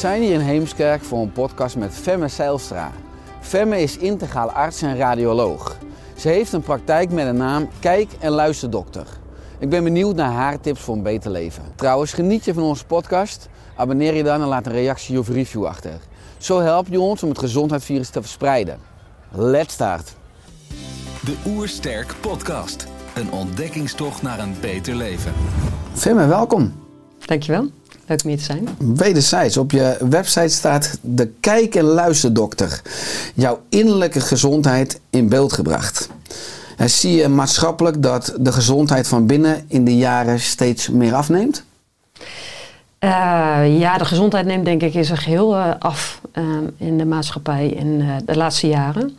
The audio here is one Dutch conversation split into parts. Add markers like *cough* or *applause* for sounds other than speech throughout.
Zijn hier in Heemskerk voor een podcast met Femme Zijlstra. Femme is integraal arts en radioloog. Ze heeft een praktijk met de naam Kijk- en Luisterdokter. Ik ben benieuwd naar haar tips voor een beter leven. Trouwens, geniet je van onze podcast? Abonneer je dan en laat een reactie of review achter. Zo help je ons om het gezondheidsvirus te verspreiden. Let's start! De Oersterk Podcast. Een ontdekkingstocht naar een beter leven. Femme, welkom. Dankjewel, leuk om hier te zijn. Wederzijds, op je website staat de Kijk- en Luisterdokter. Jouw innerlijke gezondheid in beeld gebracht. En zie je maatschappelijk dat de gezondheid van binnen in de jaren steeds meer afneemt? Eh, ja, de gezondheid neemt denk ik in zijn geheel eh, af eh, in de maatschappij in eh, de laatste jaren.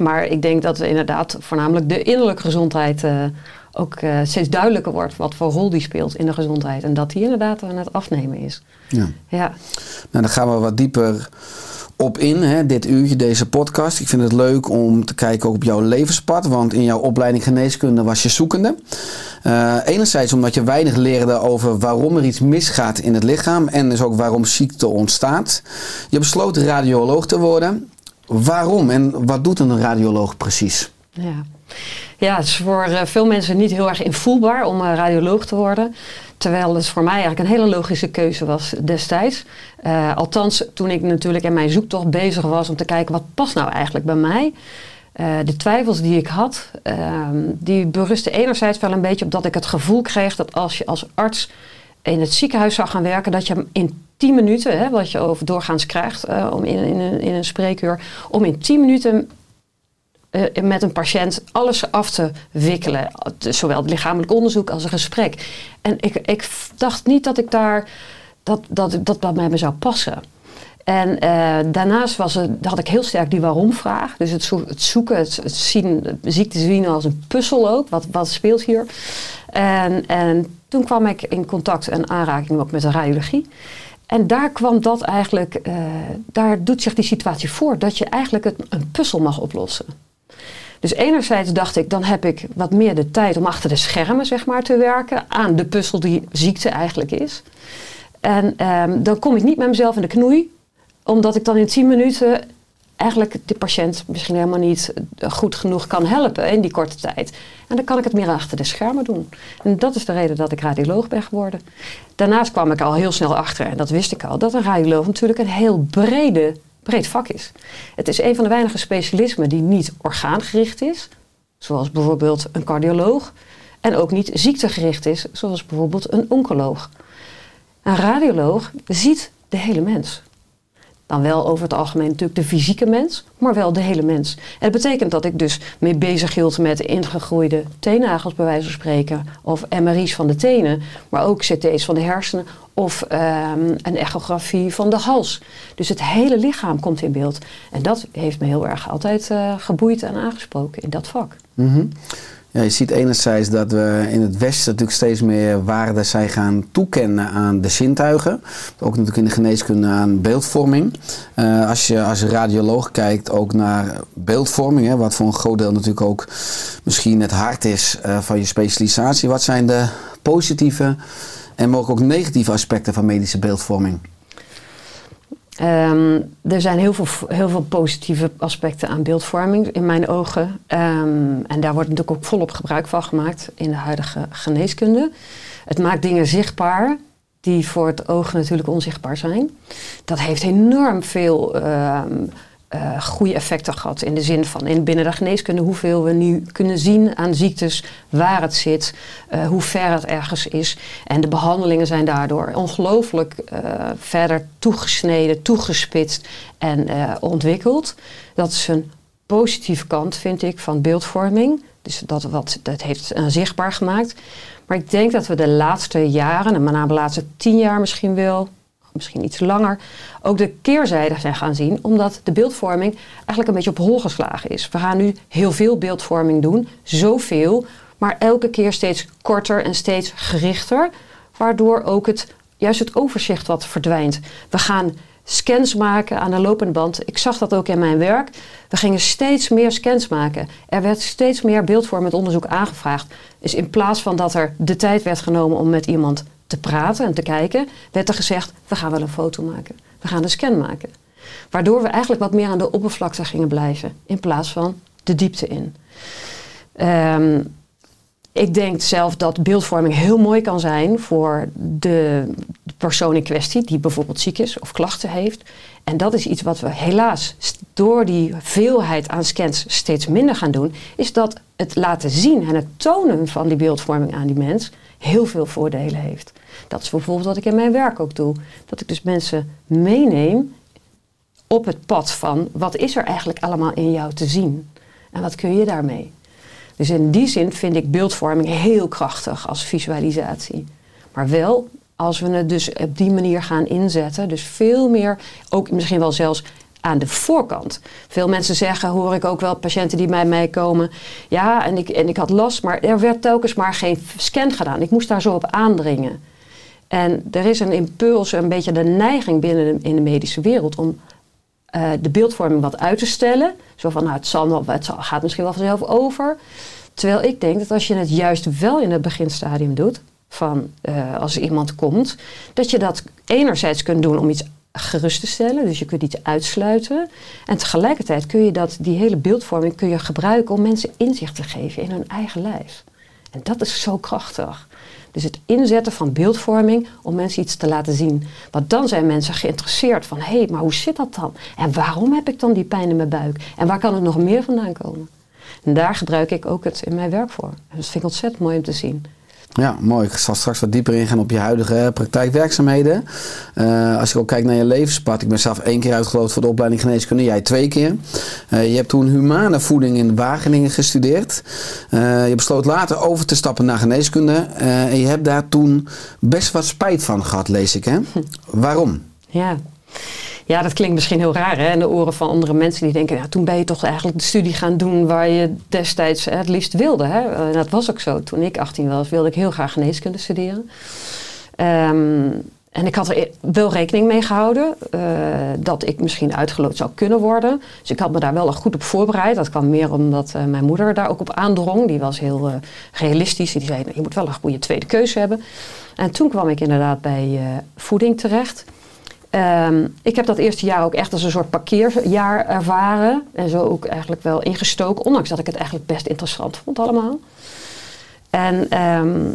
Maar ik denk dat inderdaad voornamelijk de innerlijke gezondheid ook eh, steeds duidelijker wordt wat voor rol die speelt in de gezondheid. En dat die inderdaad aan het afnemen is. Ja. Ja, Nou, dan gaan we wat dieper op in, hè, dit uurtje, deze podcast. Ik vind het leuk om te kijken ook op jouw levenspad, want in jouw opleiding geneeskunde was je zoekende. Eh, enerzijds omdat je weinig leerde over waarom er iets misgaat in het lichaam en dus ook waarom ziekte ontstaat. Je besloot radioloog te worden. Waarom en wat doet een radioloog precies? ja. Ja het is voor eh, veel mensen niet heel erg invoelbaar om eh, radioloog te worden. Terwijl het voor mij eigenlijk een hele logische keuze was destijds. Eh, althans, toen ik natuurlijk in mijn zoektocht bezig was om te kijken wat past nou eigenlijk bij mij. Eh, de twijfels die ik had, ehm, die berusten enerzijds wel een beetje op dat ik het gevoel kreeg dat als je als arts in het ziekenhuis zou gaan werken, dat je in 10 minuten, hè, wat je over doorgaans krijgt om in, in een spreekuur, om in 10 minuten eh, met een patiënt alles af te wikkelen. Zowel het lichamelijk onderzoek als een gesprek. En ik, ik dacht niet dat ik daar dat, dat, dat, dat bij me zou passen. En eh, daarnaast was het, had ik heel sterk die waarom-vraag. Dus het, het zoeken, het, zien, ziekte zien als een puzzel ook. Wat, wat speelt hier? En, en toen kwam ik in contact en aanraking ook met de radiologie. En daar kwam dat eigenlijk, eh, daar doet zich die situatie voor. Dat je eigenlijk een puzzel mag oplossen. Dus enerzijds dacht ik, dan heb ik wat meer de tijd om achter de schermen zeg maar, te werken aan de puzzel die ziekte eigenlijk is. En ehm, dan kom ik niet met mezelf in de knoei, omdat ik dan in 10 minuten eigenlijk de patiënt misschien helemaal niet eh, goed genoeg kan helpen in die korte tijd. En dan kan ik het meer achter de schermen doen. En dat is de reden dat ik radioloog ben geworden. Daarnaast kwam ik al heel snel achter, en dat wist ik al, dat een radioloog natuurlijk een heel brede, breed vak is. Het is een van de weinige specialismen die niet orgaangericht is, zoals bijvoorbeeld een cardioloog, en ook niet ziektegericht is, zoals bijvoorbeeld een oncoloog. Een radioloog ziet de hele mens. Dan wel over het algemeen natuurlijk de fysieke mens, maar wel de hele mens. En dat betekent dat ik dus mee bezig hield met ingegroeide teennagels bij wijze van spreken. Of MRI's van de tenen, maar ook CT's van de hersenen. Of ehm, een echografie van de hals. Dus het hele lichaam komt in beeld. En dat heeft me heel erg altijd eh, geboeid en aangesproken in dat vak. Mhm. Ja, je ziet enerzijds dat we in het Westen natuurlijk steeds meer waarde zijn gaan toekennen aan de zintuigen. Ook natuurlijk in de geneeskunde aan beeldvorming. Eh, als je als radioloog kijkt ook naar beeldvorming, hè, wat voor een groot deel natuurlijk ook misschien het hart is eh, van je specialisatie. Wat zijn de positieve en mogelijk ook negatieve aspecten van medische beeldvorming? Ehm, er zijn heel veel, heel veel positieve aspecten aan beeldvorming in mijn ogen. Ehm, en daar wordt natuurlijk ook volop gebruik van gemaakt in de huidige geneeskunde. Het maakt dingen zichtbaar die die voor het oog natuurlijk onzichtbaar zijn. Dat heeft enorm veel ehm, eh, goede effecten gehad. In de zin van in binnen de geneeskunde hoeveel we nu kunnen zien aan ziektes, waar het zit, eh, hoe ver het ergens is. En de behandelingen zijn daardoor ongelooflijk eh, verder toegesneden, toegespitst en ontwikkeld. Dat is een positieve kant, vind ik, van beeldvorming. Dus dat, wat, dat heeft zichtbaar gemaakt. Maar ik denk dat we de laatste jaren, en met name de laatste tien jaar misschien wel, misschien iets langer, ook de keerzijde zijn gaan zien. Omdat de beeldvorming eigenlijk een beetje op hol geslagen is. We gaan nu heel veel beeldvorming doen, zoveel, maar elke keer steeds korter en steeds gerichter. Waardoor ook het, juist het overzicht wat verdwijnt. We gaan scans maken aan de lopende band. Ik zag dat ook in mijn werk. We gingen steeds meer scans maken. Er werd steeds meer beeldvormend onderzoek aangevraagd. Dus in plaats van dat er de tijd werd genomen om met iemand te praten en te kijken, werd er gezegd: we gaan wel een foto maken. We gaan een scan maken. Waardoor we eigenlijk wat meer aan de oppervlakte gingen blijven, in plaats van de diepte in. Ehm, ik denk zelf dat beeldvorming heel mooi kan zijn voor de persoon in kwestie, die bijvoorbeeld ziek is of klachten heeft. En dat is iets wat we helaas door die veelheid aan scans steeds minder gaan doen, is dat het laten zien en het tonen van die beeldvorming aan die mens heel veel voordelen heeft. Dat is bijvoorbeeld wat ik in mijn werk ook doe. Dat ik dus mensen meeneem op het pad van wat is er eigenlijk allemaal in jou te zien en wat kun je daarmee. Dus in die zin vind ik beeldvorming heel krachtig als visualisatie. Maar wel als we het dus op die manier gaan inzetten, dus veel meer, ook misschien wel zelfs aan de voorkant. Veel mensen zeggen, hoor ik ook wel patiënten die bij mij komen, ja, en ik, en ik had last, maar er werd telkens maar geen scan gedaan. Ik moest daar zo op aandringen. En er is een impuls, een beetje de neiging binnen de, in de medische wereld om eh, de beeldvorming wat uit te stellen. Zo van, nou, het, zal wel, gaat misschien wel vanzelf over. Terwijl ik denk dat als je het juist wel in het beginstadium doet, van eh, als iemand komt, dat je dat enerzijds kunt doen om iets gerust te stellen, dus je kunt iets uitsluiten. En tegelijkertijd kun je dat, die hele beeldvorming kun je gebruiken om mensen inzicht te geven in hun eigen lijf. En dat is zo krachtig. Dus het inzetten van beeldvorming om mensen iets te laten zien. Want dan zijn mensen geïnteresseerd van, hé, hey, maar hoe zit dat dan? En waarom heb ik dan die pijn in mijn buik? En waar kan het nog meer vandaan komen? En daar gebruik ik ook het in mijn werk voor. Dat vind ik ontzettend mooi om te zien. Ja, mooi. Ik zal straks wat dieper ingaan op je huidige praktijkwerkzaamheden. Eh, als ik ook kijk naar je levenspad. Ik ben zelf één keer uitgeloot voor de opleiding geneeskunde. Jij twee keer. Eh, je hebt toen humane voeding in Wageningen gestudeerd. Eh, je besloot later over te stappen naar geneeskunde. En je hebt daar toen best wat spijt van gehad, lees ik. Hè? *laughs* Waarom? Ja. Ja, dat klinkt misschien heel raar hè? in de oren van andere mensen die denken, ja, toen ben je toch eigenlijk de studie gaan doen waar je destijds het liefst wilde. Hè? Dat was ook zo. Toen ik 18 was, wilde ik heel graag geneeskunde studeren. Ehm, en ik had er e- wel rekening mee gehouden eh, dat ik misschien uitgeloot zou kunnen worden. Dus ik had me daar wel goed op voorbereid. Dat kwam meer omdat eh, mijn moeder daar ook op aandrong. Die was heel eh, realistisch. Die zei, nou, je moet wel een goede tweede keuze hebben. En toen kwam ik inderdaad bij voeding terecht. Ehm, ik heb dat eerste jaar ook echt als een soort parkeerjaar ervaren. En zo ook eigenlijk wel ingestoken. Ondanks dat ik het eigenlijk best interessant vond allemaal. En ehm,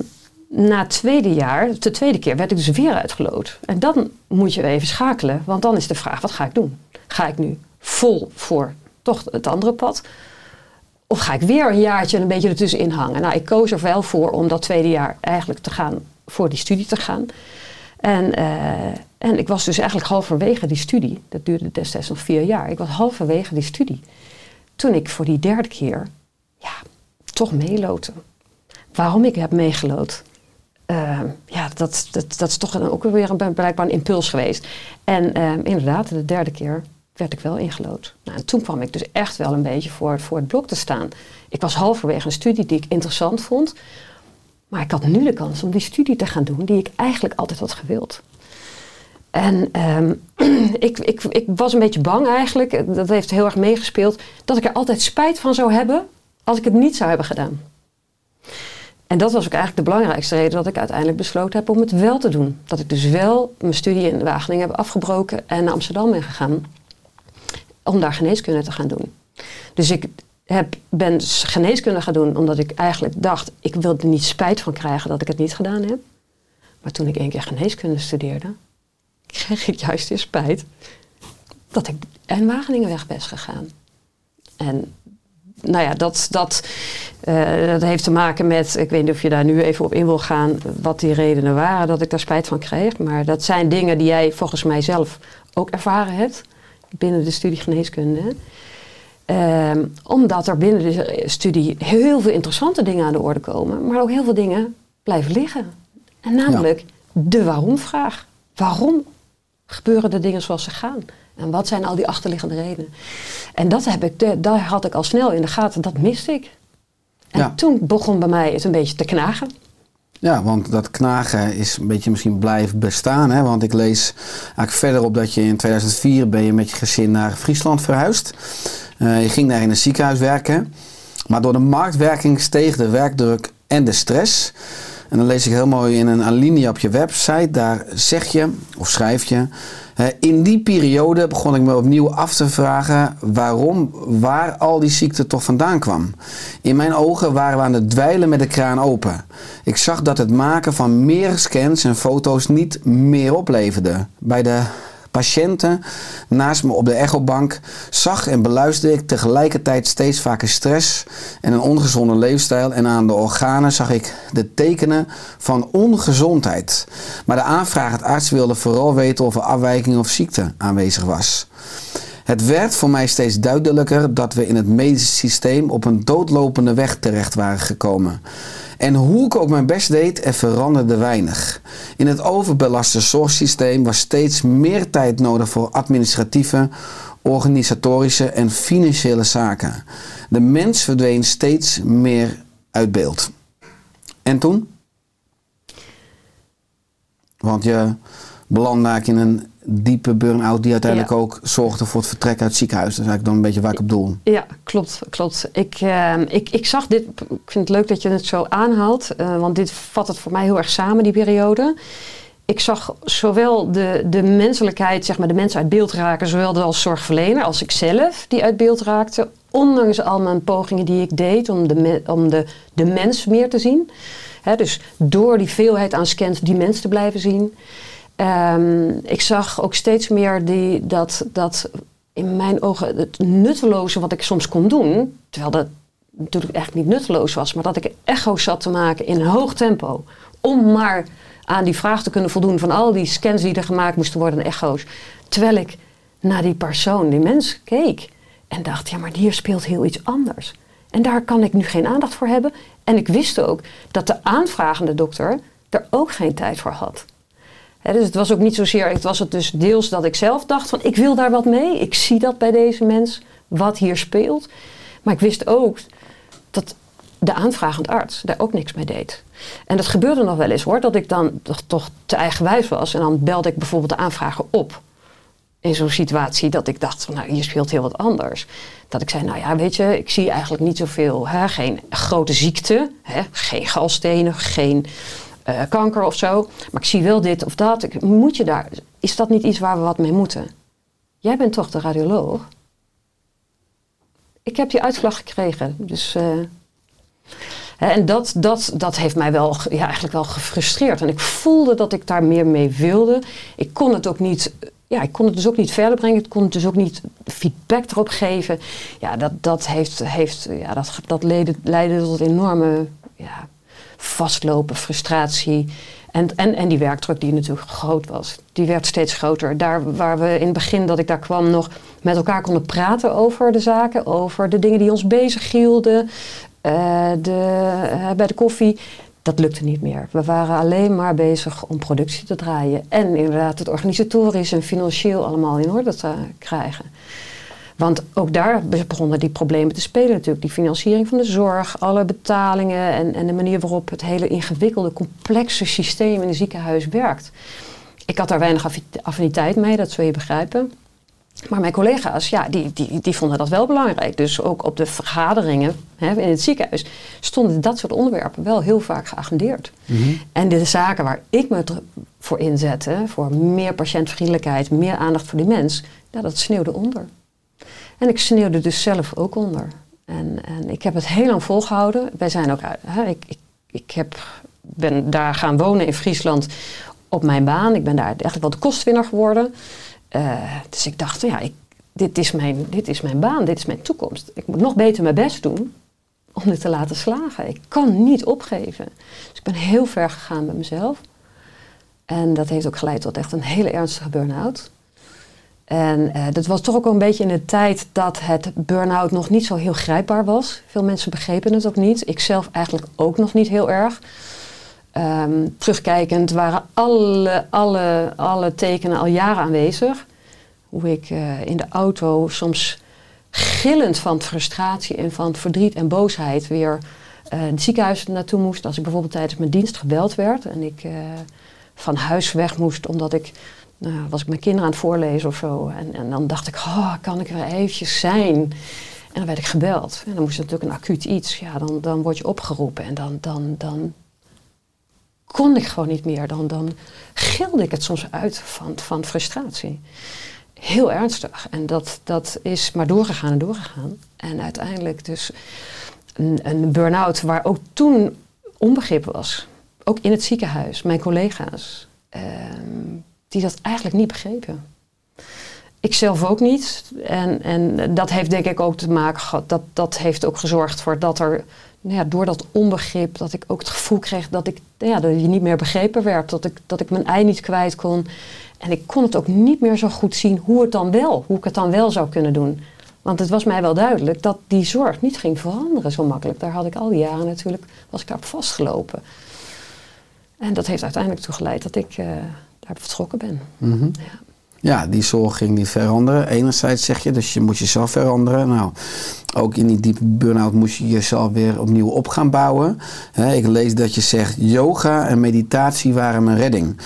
na het tweede jaar, de tweede keer, werd ik dus weer uitgeloot. En dan moet je even schakelen. Want dan is de vraag, wat ga ik doen? Ga ik nu vol voor toch het andere pad? Of ga ik weer een jaartje een beetje ertussenin hangen? Nou, ik koos er wel voor om dat tweede jaar eigenlijk te gaan, voor die studie te gaan. En, eh, en ik was dus eigenlijk halverwege die studie. Dat duurde destijds nog vier jaar. Ik was halverwege die studie. Toen ik voor die derde keer, ja, toch meeloten. Waarom ik heb meegeloot? eh, ja, dat, dat, dat is toch ook weer een, blijkbaar een impuls geweest. En eh, inderdaad, de derde keer werd ik wel ingelood. Nou, en toen kwam ik dus echt wel een beetje voor, voor het blok te staan. Ik was halverwege een studie die ik interessant vond. Maar ik had nu de kans om die studie te gaan doen die ik eigenlijk altijd had gewild. En ehm, *clears throat* ik, ik, ik was een beetje bang eigenlijk, dat heeft heel erg meegespeeld, dat ik er altijd spijt van zou hebben als ik het niet zou hebben gedaan. En dat was ook eigenlijk de belangrijkste reden dat ik uiteindelijk besloten heb om het wel te doen. Dat ik dus wel mijn studie in Wageningen heb afgebroken en naar Amsterdam ben gegaan om daar geneeskunde te gaan doen. Dus ik heb, ben geneeskunde gaan doen omdat ik eigenlijk dacht, ik wil er niet spijt van krijgen dat ik het niet gedaan heb. Maar toen ik één keer geneeskunde studeerde, kreeg ik juist weer spijt dat ik in Wageningen weg ben gegaan. En nou ja, dat, dat, eh, dat heeft te maken met, ik weet niet of je daar nu even op in wil gaan, wat die redenen waren dat ik daar spijt van kreeg. Maar dat zijn dingen die jij volgens mij zelf ook ervaren hebt binnen de studie geneeskunde. Ehm, omdat er binnen de studie heel veel interessante dingen aan de orde komen, maar ook heel veel dingen blijven liggen. En namelijk de waarom-vraag. Waarom gebeuren de dingen zoals ze gaan? En wat zijn al die achterliggende redenen? En dat heb ik, daar had ik al snel in de gaten, dat miste ik. En Ja. toen begon bij mij het een beetje te knagen. Ja, want dat knagen is een beetje misschien blijven bestaan. Hè? Want ik lees eigenlijk verder op dat je in 2004 ben je met je gezin naar Friesland verhuisd. Eh, je ging daar in een ziekenhuis werken. Maar door de marktwerking steeg de werkdruk en de stress. En dan lees ik heel mooi in een alinea op je website. Daar zeg je, of schrijf je... in die periode begon ik me opnieuw af te vragen waarom, waar al die ziekte toch vandaan kwam. In mijn ogen waren we aan het dweilen met de kraan open. Ik zag dat het maken van meer scans en foto's niet meer opleverde. Bij de patiënten naast me op de echobank zag en beluisterde ik tegelijkertijd steeds vaker stress en een ongezonde leefstijl. En aan de organen zag ik de tekenen van ongezondheid. Maar de aanvragend arts wilde vooral weten of er afwijking of ziekte aanwezig was. Het werd voor mij steeds duidelijker dat we in het medische systeem op een doodlopende weg terecht waren gekomen. En hoe ik ook mijn best deed, er veranderde weinig. In het overbelaste zorgsysteem was steeds meer tijd nodig voor administratieve, organisatorische en financiële zaken. De mens verdween steeds meer uit beeld. En toen? Want je belandde in een diepe burn-out die uiteindelijk Ja. ook zorgde voor het vertrek uit het ziekenhuis. Dat is eigenlijk dan een beetje waar ik op doel. Ja, klopt. klopt. Ik, eh, ik, ik zag dit, ik vind het leuk dat je het zo aanhaalt, eh, want dit vat het voor mij heel erg samen, die periode. Ik zag zowel de, de menselijkheid, zeg maar de mensen uit beeld raken, zowel als zorgverlener als ik zelf die uit beeld raakte. Ondanks al mijn pogingen die ik deed om de, me- om de, de mens meer te zien. Dus door die veelheid aan scans die mens te blijven zien. Ehm, ik zag ook steeds meer die, dat, dat in mijn ogen het nutteloze wat ik soms kon doen, terwijl dat natuurlijk echt niet nutteloos was, maar dat ik echo's zat te maken in een hoog tempo. Om maar aan die vraag te kunnen voldoen van al die scans die er gemaakt moesten worden, en echo's. Terwijl ik naar die persoon, die mens, keek en dacht, ja, maar hier speelt heel iets anders. En daar kan ik nu geen aandacht voor hebben. En ik wist ook dat de aanvragende dokter er ook geen tijd voor had. Dus het was ook niet zozeer, het was het dus deels dat ik zelf dacht van ik wil daar wat mee. Ik zie dat bij deze mens, wat hier speelt. Maar ik wist ook dat de aanvragend arts daar ook niks mee deed. En dat gebeurde nog wel eens hoor, dat ik dan toch, toch te eigenwijs was. En dan belde ik bijvoorbeeld de aanvrager op. In zo'n situatie dat ik dacht van nou hier speelt heel wat anders. Dat ik zei nou ja weet je, ik zie eigenlijk niet zoveel. Hè, geen grote ziekte, hè, geen galstenen, geen eh, kanker of zo. Maar ik zie wel dit of dat. Ik, moet je daar, is dat niet iets waar we wat mee moeten? Jij bent toch de radioloog? Ik heb die uitslag gekregen. Dus, eh, en dat, dat, dat heeft mij wel, ja, eigenlijk wel gefrustreerd. En ik voelde dat ik daar meer mee wilde. Ik kon het ook niet, ja, ik kon het dus ook niet verder brengen. Ik kon het dus ook niet feedback erop geven. Ja, dat, dat, heeft, heeft, ja, dat, dat leidde, leidde tot enorme ja, vastlopen, frustratie. En, en, en die werkdruk die natuurlijk groot was, die werd steeds groter. Daar waar we in het begin dat ik daar kwam nog met elkaar konden praten over de zaken, over de dingen die ons bezighielden, eh de, eh, bij de koffie. Dat lukte niet meer. We waren alleen maar bezig om productie te draaien. En inderdaad het organisatorisch en financieel allemaal in orde te krijgen. Want ook daar begonnen die problemen te spelen natuurlijk. Die financiering van de zorg, alle betalingen en, en de manier waarop het hele ingewikkelde, complexe systeem in een ziekenhuis werkt. Ik had daar weinig affi- affiniteit mee, dat zul je begrijpen. Maar mijn collega's, ja, die, die, die vonden dat wel belangrijk. Dus ook op de vergaderingen hè, in het ziekenhuis stonden dat soort onderwerpen wel heel vaak geagendeerd. En de zaken waar ik me voor inzette, voor meer patiëntvriendelijkheid, meer aandacht voor die mens, ja, dat sneeuwde onder. En ik sneeuwde dus zelf ook onder. En, en ik heb het heel lang volgehouden. Wij zijn ook uit. Hè, ik, ik, ik heb ben daar gaan wonen in Friesland op mijn baan. Ik ben daar eigenlijk wel de kostwinner geworden. Eh, dus ik dacht, ja, ik, dit, is mijn, dit is mijn baan, dit is mijn toekomst. Ik moet nog beter mijn best doen om dit te laten slagen. Ik kan niet opgeven. Dus ik ben heel ver gegaan met mezelf. En dat heeft ook geleid tot echt een hele ernstige burn-out. En eh, dat was toch ook een beetje in de tijd dat het burn-out nog niet zo heel grijpbaar was. Veel mensen begrepen het ook niet. Ik zelf eigenlijk ook nog niet heel erg. Ehm, terugkijkend waren alle, alle, alle tekenen al jaren aanwezig. Hoe ik eh, in de auto soms gillend van frustratie en van verdriet en boosheid weer uh, het ziekenhuis naartoe moest. Als ik bijvoorbeeld tijdens mijn dienst gebeld werd en ik van huis weg moest omdat ik nou, was ik mijn kinderen aan het voorlezen of zo. En, en dan dacht ik, oh, kan ik er eventjes zijn? En dan werd ik gebeld. En dan moest natuurlijk een acuut iets. Ja, dan, dan word je opgeroepen. En dan, dan, dan kon ik gewoon niet meer. Dan, dan gilde ik het soms uit van, van frustratie. Heel ernstig. En dat, dat is maar doorgegaan en doorgegaan. En uiteindelijk dus een, een burn-out waar ook toen onbegrip was. Ook in het ziekenhuis, mijn collega's. Ehm, die dat eigenlijk niet begrepen. Ik zelf ook niet. En, en dat heeft denk ik ook te maken gehad. Dat, dat heeft ook gezorgd voor dat er. Nou ja, door dat onbegrip, dat ik ook het gevoel kreeg dat ik ja, dat je niet meer begrepen werd. Dat ik, dat ik mijn ei niet kwijt kon. En ik kon het ook niet meer zo goed zien hoe het dan wel, hoe ik het dan wel zou kunnen doen. Want het was mij wel duidelijk dat die zorg niet ging veranderen zo makkelijk. Daar had ik al die jaren natuurlijk, was ik daarop vastgelopen. En dat heeft uiteindelijk toe geleid dat ik, uh, daar vertrokken ben. Mhm. ja. Ja, die zorg ging niet veranderen. Enerzijds zeg je, dus je moet jezelf veranderen. Nou, ook in die diepe burn-out moest je jezelf weer opnieuw op gaan bouwen. ik lees dat je zegt, yoga en meditatie waren mijn redding.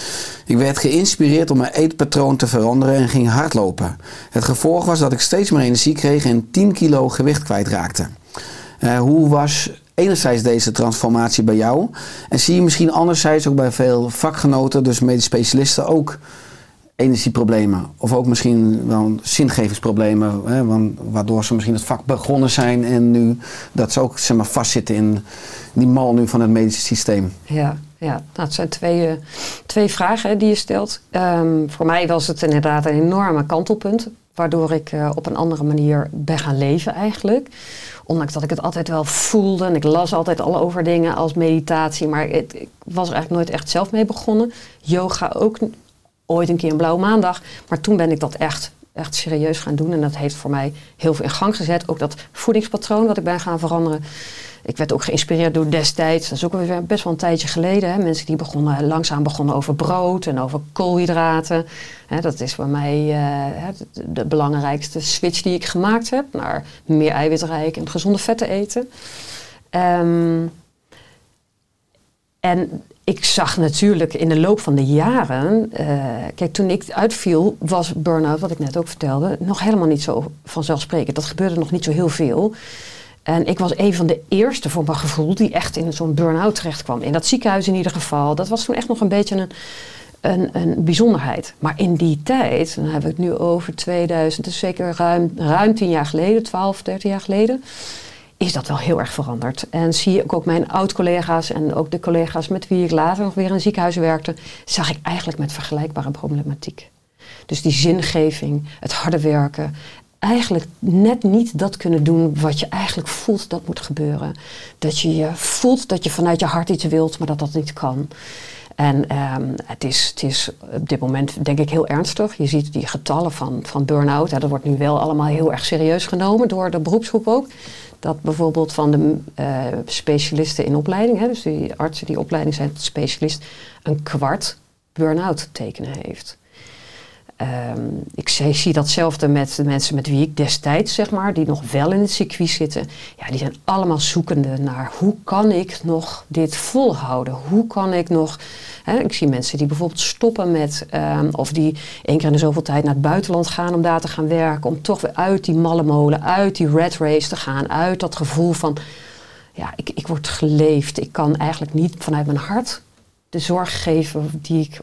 Ik werd geïnspireerd om mijn eetpatroon te veranderen en ging hardlopen. Het gevolg was dat ik steeds meer energie kreeg en 10 kilo gewicht kwijtraakte. Uh, hoe was enerzijds deze transformatie bij jou? En zie je misschien anderzijds ook bij veel vakgenoten, dus medisch specialisten, ook energieproblemen? Of ook misschien wel zingevingsproblemen, hè, waardoor ze misschien het vak begonnen zijn en nu dat ze ook zeg maar, vastzitten in die mal nu van het medische systeem? Ja, ja, het zijn twee, uh, twee vragen die je stelt. Um, voor mij was het inderdaad een enorme kantelpunt, waardoor ik uh, op een andere manier ben gaan leven eigenlijk. Ondanks dat ik het altijd wel voelde en ik las altijd al over dingen als meditatie, maar het, ik was er eigenlijk nooit echt zelf mee begonnen. Yoga ook ooit een keer een blauwe maandag, maar toen ben ik dat echt, echt serieus gaan doen en dat heeft voor mij heel veel in gang gezet. Ook dat voedingspatroon wat ik ben gaan veranderen. Ik werd ook geïnspireerd door destijds, dat is ook best wel een tijdje geleden. Hè, mensen die begonnen, langzaam begonnen over brood en over koolhydraten. Hè, dat is bij mij uh, de, de, belangrijkste switch die ik gemaakt heb naar meer eiwitrijk en gezonde vetten eten. Um, en ik zag natuurlijk in de loop van de jaren, uh, kijk, toen ik uitviel, was burn-out, wat ik net ook vertelde, nog helemaal niet zo vanzelfsprekend. Dat gebeurde nog niet zo heel veel. En ik was een van de eerste voor mijn gevoel die echt in zo'n burn-out terecht kwam. In dat ziekenhuis in ieder geval. Dat was toen echt nog een beetje een, een, een bijzonderheid. Maar in die tijd, dan hebben we het nu over 2000, dus zeker ruim, ruim 10 jaar geleden, 12, 13 jaar geleden, is dat wel heel erg veranderd. En zie ik ook mijn oud-collega's en ook de collega's met wie ik later nog weer in ziekenhuis werkte, zag ik eigenlijk met vergelijkbare problematiek. Dus die zingeving, het harde werken, eigenlijk net niet dat kunnen doen wat je eigenlijk voelt dat moet gebeuren. Dat je, je voelt dat je vanuit je hart iets wilt, maar dat dat niet kan. En um, het, is, het is op dit moment denk ik heel ernstig. Je ziet die getallen van, van burn-out. dat wordt nu wel allemaal heel erg serieus genomen door de beroepsgroep ook. Dat bijvoorbeeld van de uh, specialisten in opleiding, hè, dus die artsen die opleiding zijn specialist, een kwart burn-out tekenen heeft. Um, ik zie, datzelfde met de mensen met wie ik destijds, zeg maar, die nog wel in het circuit zitten. Ja, die zijn allemaal zoekende naar hoe kan ik nog dit volhouden? Hoe kan ik nog. Hè, ik zie mensen die bijvoorbeeld stoppen met, um, of die één keer in de zoveel tijd naar het buitenland gaan om daar te gaan werken. Om toch weer uit die malle molen, uit die red race te gaan, uit dat gevoel van, ja, ik, ik word geleefd. Ik kan eigenlijk niet vanuit mijn hart de zorg geven die ik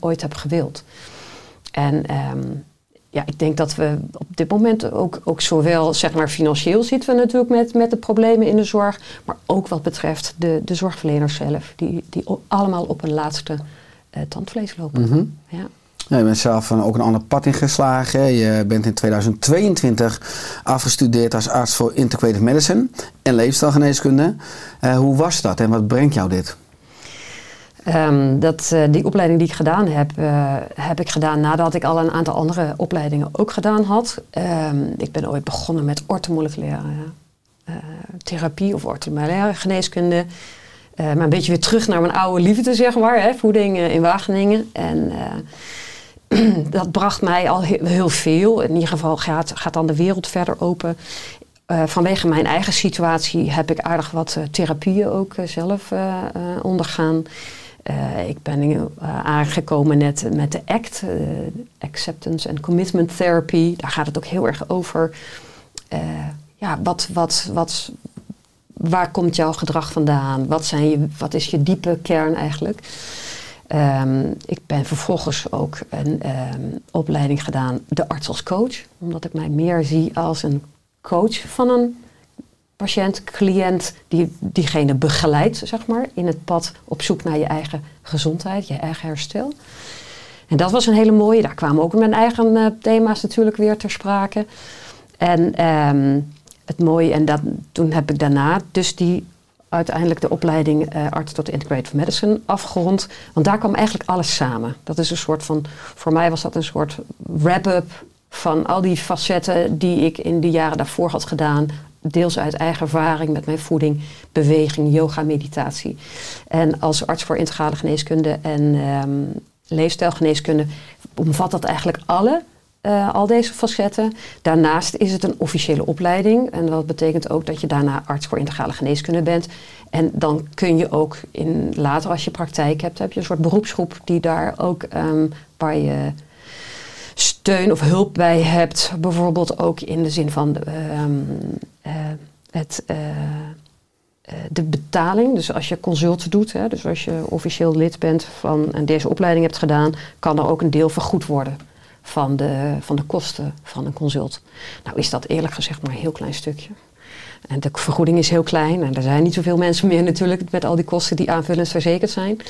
ooit heb gewild. En um, ja, ik denk dat we op dit moment ook, ook zowel zeg maar, financieel zitten we natuurlijk met, met de problemen in de zorg, maar ook wat betreft de, de zorgverleners zelf, die, die allemaal op een laatste eh, tandvlees lopen. Mhm. Ja. Ja, je bent zelf een- ook een ander pad ingeslagen. Je bent in 2022 afgestudeerd als arts voor integrative medicine en leefstijlgeneeskunde. Eh, hoe was dat en wat brengt jou dit? Ehm, dat, eh, die opleiding die ik gedaan heb, eh, heb ik gedaan nadat ik al een aantal andere opleidingen ook gedaan had. Ehm, ik ben ooit begonnen met orthomoleculaire eh, therapie of orthomoleculaire geneeskunde. Maar een beetje weer terug naar mijn oude liefde, zeg maar, hè, voeding in Wageningen. En *clears throat* dat bracht mij al heel, veel. In ieder geval gaat, gaat dan de wereld verder open. Vanwege mijn eigen situatie heb ik aardig wat therapieën ook zelf ondergaan. Eh, ik ben eh, aangekomen net met de ACT, eh, Acceptance and Commitment Therapy. Daar gaat het ook heel erg over. Ja, wat, wat, wat, waar komt jouw gedrag vandaan? Wat, zijn je, wat is je diepe kern eigenlijk? Ehm, ik ben vervolgens ook een ehm, opleiding gedaan, de arts als coach. Omdat ik mij meer zie als een coach van een patiënt, cliënt, die diegene begeleidt, zeg maar, in het pad op zoek naar je eigen gezondheid, je eigen herstel. En dat was een hele mooie. Daar kwamen ook mijn eigen eh, thema's natuurlijk weer ter sprake. En ehm, het mooie, en dat, toen heb ik daarna dus die uiteindelijk de opleiding eh, arts tot integrative medicine afgerond. Want daar kwam eigenlijk alles samen. Dat is een soort van, voor mij was dat een soort wrap-up van al die facetten die ik in de jaren daarvoor had gedaan. Deels uit eigen ervaring met mijn voeding, beweging, yoga, meditatie. En als arts voor integrale geneeskunde en ehm, leefstijlgeneeskunde omvat dat eigenlijk alle, eh, al deze facetten. Daarnaast is het een officiële opleiding. En dat betekent ook dat je daarna arts voor integrale geneeskunde bent. En dan kun je ook in, later als je praktijk hebt, heb je een soort beroepsgroep die daar ook ehm, waar je steun of hulp bij hebt. Bijvoorbeeld ook in de zin van eh, het, eh, eh, de betaling. Dus als je consult doet, hè, dus als je officieel lid bent van en deze opleiding hebt gedaan, kan er ook een deel vergoed worden van de, van de kosten van een consult. Nou is dat eerlijk gezegd maar een heel klein stukje. En de vergoeding is heel klein en er zijn niet zoveel mensen meer natuurlijk met al die kosten die aanvullend verzekerd zijn.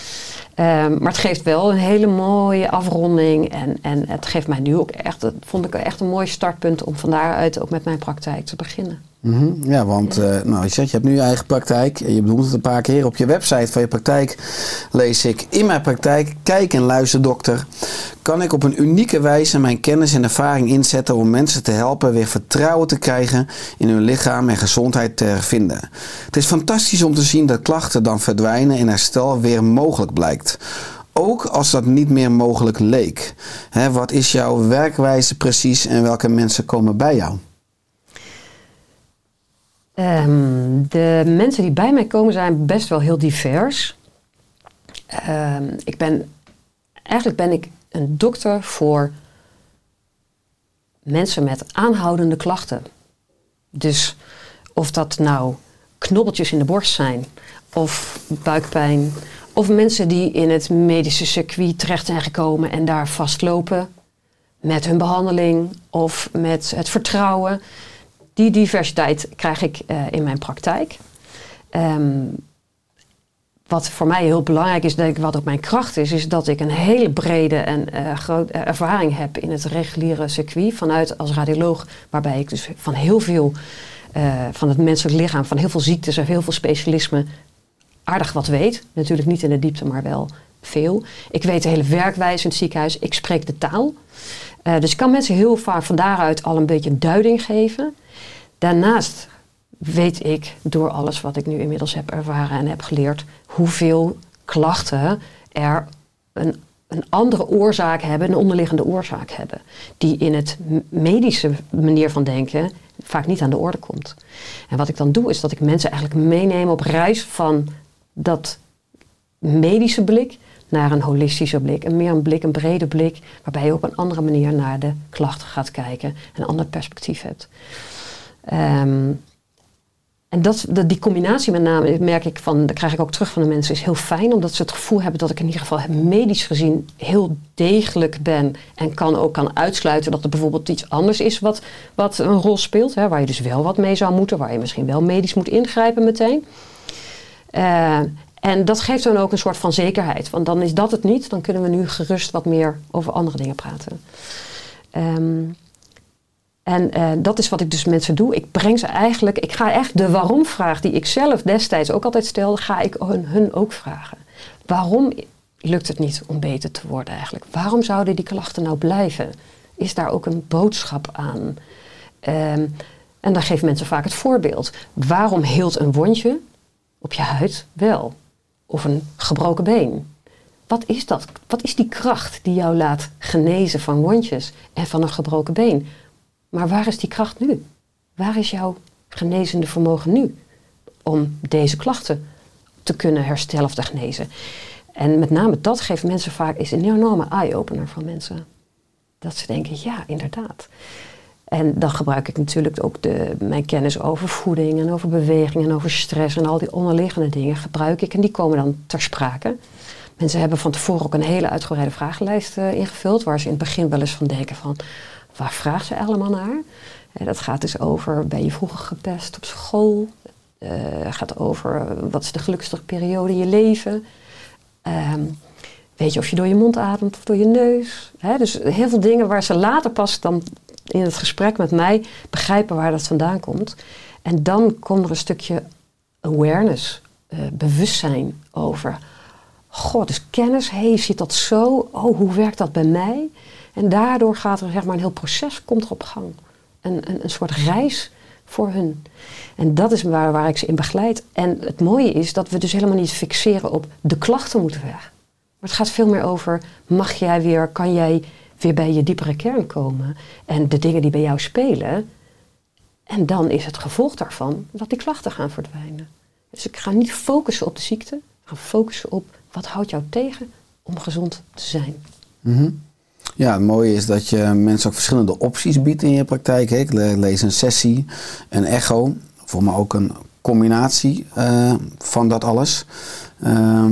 Ehm, maar het geeft wel een hele mooie afronding en, en het geeft mij nu ook echt, vond ik echt een mooi startpunt om van daaruit ook met mijn praktijk te beginnen. Mhm, Ja, want eh, nou, je zegt, je hebt nu je eigen praktijk. En je bedoelt het een paar keer. Op je website van je praktijk lees ik... In mijn praktijk, kijk en luister dokter... kan ik op een unieke wijze mijn kennis en ervaring inzetten... om mensen te helpen weer vertrouwen te krijgen... in hun lichaam en gezondheid te hervinden. Het is fantastisch om te zien dat klachten dan verdwijnen... en herstel weer mogelijk blijkt. Ook als dat niet meer mogelijk leek. Wat is jouw werkwijze precies en welke mensen komen bij jou? Ehm, de mensen die bij mij komen zijn best wel heel divers. Ehm, ik ben, eigenlijk ben ik een dokter voor mensen met aanhoudende klachten. Dus of dat nou knobbeltjes in de borst zijn, of buikpijn, of mensen die in het medische circuit terecht zijn gekomen en daar vastlopen met hun behandeling of met het vertrouwen. Die diversiteit krijg ik eh, in mijn praktijk. Ehm, wat voor mij heel belangrijk is, denk ik, wat ook mijn kracht is, is dat ik een hele brede en eh, ervaring heb in het reguliere circuit. Vanuit als radioloog, waarbij ik dus van heel veel van het menselijk lichaam, van heel veel ziektes en heel veel specialismen aardig wat weet. Natuurlijk niet in de diepte, maar wel veel. Ik weet de hele werkwijze in het ziekenhuis. Ik spreek de taal. Dus ik kan mensen heel vaak van daaruit al een beetje duiding geven. Daarnaast weet ik door alles wat ik nu inmiddels heb ervaren en heb geleerd, hoeveel klachten er een, een andere oorzaak hebben, een onderliggende oorzaak hebben, die in het medische manier van denken vaak niet aan de orde komt. En wat ik dan doe, is dat ik mensen eigenlijk meeneem op reis van dat medische blik naar een holistische blik. Een meer een blik, een brede blik, waarbij je op een andere manier naar de klachten gaat kijken en een ander perspectief hebt. Ehm, en dat, dat, die combinatie met name, merk ik van, dat krijg ik ook terug van de mensen, is heel fijn. Omdat ze het gevoel hebben dat ik in ieder geval medisch gezien heel degelijk ben. En kan ook kan uitsluiten dat er bijvoorbeeld iets anders is wat, wat een rol speelt. Hè, waar je dus wel wat mee zou moeten. Waar je misschien wel medisch moet ingrijpen meteen. Eh, en dat geeft dan ook een soort van zekerheid. Want dan is dat het niet. Dan kunnen we nu gerust wat meer over andere dingen praten. Ehm, en eh, dat is wat ik dus mensen doe. Ik breng ze eigenlijk, ik ga echt de waarom-vraag die ik zelf destijds ook altijd stelde, ga ik hun, hun ook vragen. Waarom lukt het niet om beter te worden eigenlijk? Waarom zouden die klachten nou blijven? Is daar ook een boodschap aan? Ehm, en dan geven mensen vaak het voorbeeld. Waarom heelt een wondje op je huid wel? Of een gebroken been? Wat is dat? Wat is die kracht die jou laat genezen van wondjes en van een gebroken been? Maar waar is die kracht nu? Waar is jouw genezende vermogen nu om deze klachten te kunnen herstellen of te genezen? En met name dat geeft mensen vaak is een enorme eye-opener van mensen. Dat ze denken, ja, inderdaad. En dan gebruik ik natuurlijk ook de, mijn kennis over voeding en over beweging en over stress en al die onderliggende dingen gebruik ik en die komen dan ter sprake. Mensen hebben van tevoren ook een hele uitgebreide vragenlijst uh, ingevuld, waar ze in het begin wel eens van denken van, waar vraagt ze allemaal naar? Uh, dat gaat dus over, ben je vroeger gepest op school? Uh, gaat over, wat is de gelukkigste periode in je leven? Ehm, weet je of je door je mond ademt of door je neus? dus heel veel dingen waar ze later pas dan in het gesprek met mij begrijpen waar dat vandaan komt. En dan komt er een stukje awareness, bewustzijn over. God, dus kennis, hey, zit dat zo? Oh, hoe werkt dat bij mij? En daardoor gaat er zeg maar een heel proces komt er op gang. Een, een, een soort reis voor hun. En dat is waar, waar ik ze in begeleid. En het mooie is dat we dus helemaal niet fixeren op de klachten moeten weg. Maar het gaat veel meer over, mag jij weer, kan jij weer bij je diepere kern komen en de dingen die bij jou spelen. En dan is het gevolg daarvan dat die klachten gaan verdwijnen. Dus ik ga niet focussen op de ziekte, ik ga focussen op wat houdt jou tegen om gezond te zijn. Mm Ja, het mooie is dat je mensen ook verschillende opties biedt in je praktijk. Ik lees een sessie, een echo, voor me ook een combinatie uh, van dat alles. Uh,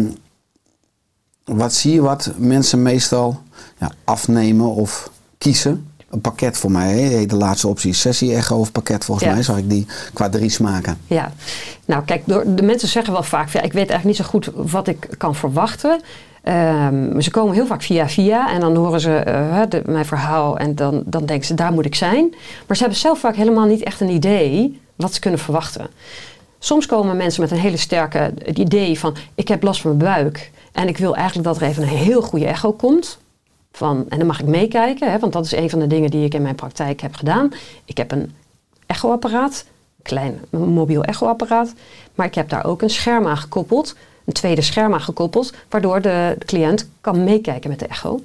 wat zie je wat mensen meestal ja, afnemen of kiezen? Een pakket voor mij, de laatste optie sessie echo of pakket volgens mij, zag ik die qua drie smaken. Ja, nou kijk, de mensen zeggen wel vaak, ja, ik weet eigenlijk niet zo goed wat ik kan verwachten. Um, ze komen heel vaak via via en dan horen ze de, mijn verhaal en dan, dan denken ze, daar moet ik zijn. Maar ze hebben zelf vaak helemaal niet echt een idee wat ze kunnen verwachten. Soms komen mensen met een hele sterke idee van, ik heb last van mijn buik. En ik wil eigenlijk dat er even een heel goede echo komt. Van, en dan mag ik meekijken, hè, want dat is een van de dingen die ik in mijn praktijk heb gedaan. Ik heb een echoapparaat, een klein mobiel echoapparaat. Maar ik heb daar ook een scherm aan gekoppeld, een tweede scherm aan gekoppeld, waardoor de cliënt kan meekijken met de echo.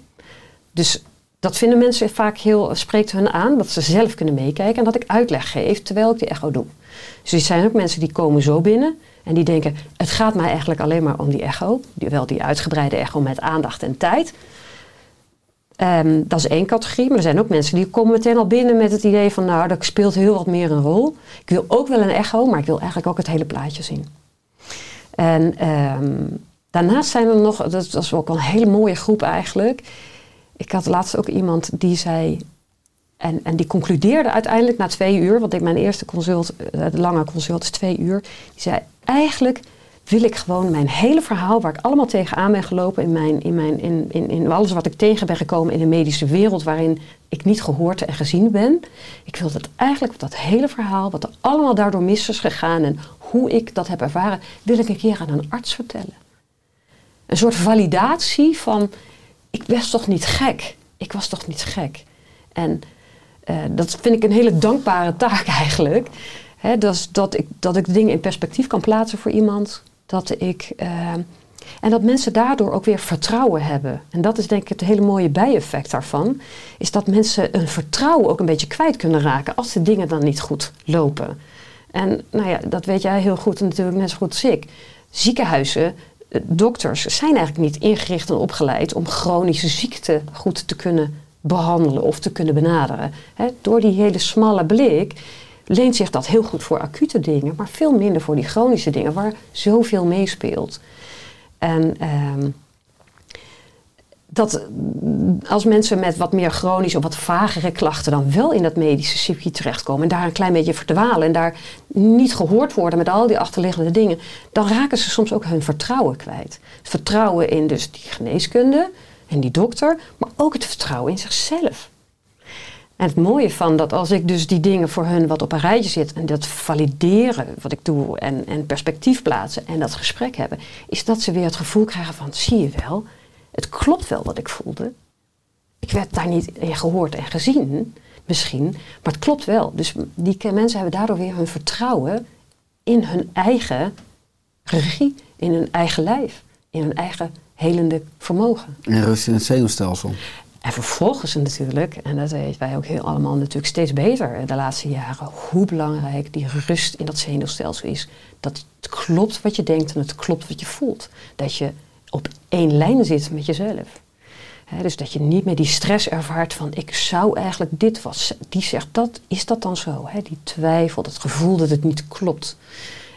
Dus dat vinden mensen vaak heel, spreekt hun aan, dat ze zelf kunnen meekijken en dat ik uitleg geef terwijl ik de echo doe. Dus er zijn ook mensen die komen zo binnen en die denken, het gaat mij eigenlijk alleen maar om die echo. Die, wel die uitgebreide echo met aandacht en tijd. Um, dat is één categorie. Maar er zijn ook mensen die komen meteen al binnen met het idee van... nou, dat speelt heel wat meer een rol. Ik wil ook wel een echo, maar ik wil eigenlijk ook het hele plaatje zien. En um, daarnaast zijn er nog... Dat, is ook een hele mooie groep eigenlijk. Ik had laatst ook iemand die zei... En, en die concludeerde uiteindelijk na twee uur, want ik mijn eerste consult, het lange consult is twee uur, die zei eigenlijk wil ik gewoon mijn hele verhaal, waar ik allemaal tegenaan ben gelopen in, mijn, in, mijn, in, in, in alles wat ik tegen ben gekomen in de medische wereld, waarin ik niet gehoord en gezien ben. Ik wil dat eigenlijk, dat hele verhaal, wat er allemaal daardoor mis is gegaan en hoe ik dat heb ervaren, wil ik een keer aan een arts vertellen. Een soort validatie van, ik was toch niet gek. Ik was toch niet gek. En uh, dat vind ik een hele dankbare taak *laughs* eigenlijk. He, dat, dat, ik, dat ik dingen in perspectief kan plaatsen voor iemand. Dat ik, uh, en dat mensen daardoor ook weer vertrouwen hebben. En dat is denk ik het hele mooie bijeffect daarvan. Is dat mensen een vertrouwen ook een beetje kwijt kunnen raken als de dingen dan niet goed lopen. En nou ja, dat weet jij heel goed en natuurlijk net zo goed als ik. Ziekenhuizen, eh, dokters zijn eigenlijk niet ingericht en opgeleid om chronische ziekte goed te kunnen behandelen of te kunnen benaderen. door die hele smalle blik leent zich dat heel goed voor acute dingen, maar veel minder voor die chronische dingen waar zoveel meespeelt. En ehm, dat als mensen met wat meer chronische of wat vagere klachten dan wel in dat medische circuit terechtkomen en daar een klein beetje verdwalen en daar niet gehoord worden met al die achterliggende dingen, dan raken ze soms ook hun vertrouwen kwijt. Het vertrouwen in dus die geneeskunde en die dokter, maar ook het vertrouwen in zichzelf. En het mooie van dat als ik dus die dingen voor hun wat op een rijtje zit en dat valideren wat ik doe en, en perspectief plaatsen en dat gesprek hebben, is dat ze weer het gevoel krijgen van zie je wel, het klopt wel wat ik voelde. Ik werd daar niet in gehoord en gezien, misschien, maar het klopt wel. Dus die mensen hebben daardoor weer hun vertrouwen in hun eigen regie, in hun eigen lijf, in hun eigen helende vermogen. En rust in het zenuwstelsel. En vervolgens natuurlijk, en dat weten wij ook heel allemaal natuurlijk steeds beter de laatste jaren, hoe belangrijk die rust in dat zenuwstelsel is. Dat het klopt wat je denkt en het klopt wat je voelt. Dat je op één lijn zit met jezelf. Dus dat je niet meer die stress ervaart van ik zou eigenlijk dit was. Die zegt dat, is dat dan zo? Hè? Die twijfel, dat gevoel dat het niet klopt.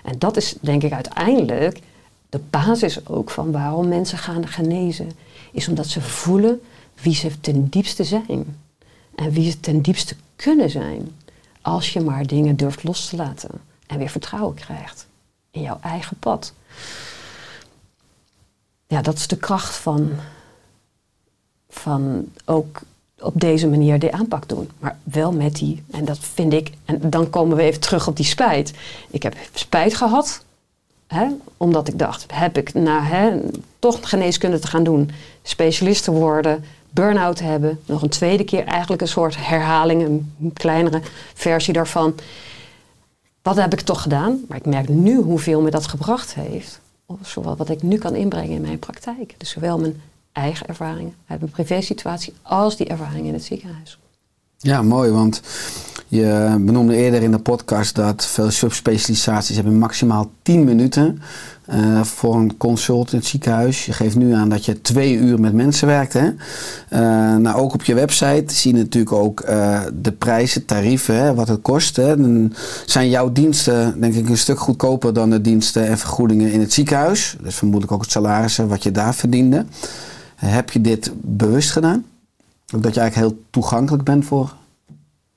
En dat is denk ik uiteindelijk de basis ook van waarom mensen gaan genezen. Is omdat ze voelen wie ze ten diepste zijn. En wie ze ten diepste kunnen zijn. Als je maar dingen durft los te laten. En weer vertrouwen krijgt in jouw eigen pad. Ja, dat is de kracht van, van ook op deze manier de aanpak doen. Maar wel met die, en dat vind ik, en dan komen we even terug op die spijt. Ik heb spijt gehad, hè, omdat ik dacht, heb ik hè, toch geneeskunde te gaan doen, specialist te worden, burn-out hebben, nog een tweede keer eigenlijk een soort herhaling, een kleinere versie daarvan. Wat heb ik toch gedaan? Maar ik merk nu hoeveel me dat gebracht heeft. Zowel wat ik nu kan inbrengen in mijn praktijk. Dus zowel mijn eigen ervaringen uit mijn privésituatie als die ervaringen in het ziekenhuis. Ja, mooi, want je benoemde eerder in de podcast dat veel subspecialisaties hebben maximaal 10 minuten uh, voor een consult in het ziekenhuis. Je geeft nu aan dat je twee uur met mensen werkt. Hè? Uh, nou, ook op je website zie je natuurlijk ook uh, de prijzen, tarieven, hè, wat het kost. Hè. Dan zijn jouw diensten denk ik een stuk goedkoper dan de diensten en vergoedingen in het ziekenhuis. Dus vermoedelijk ook het salarissen wat je daar verdiende. heb je dit bewust gedaan? Ook dat je eigenlijk heel toegankelijk bent voor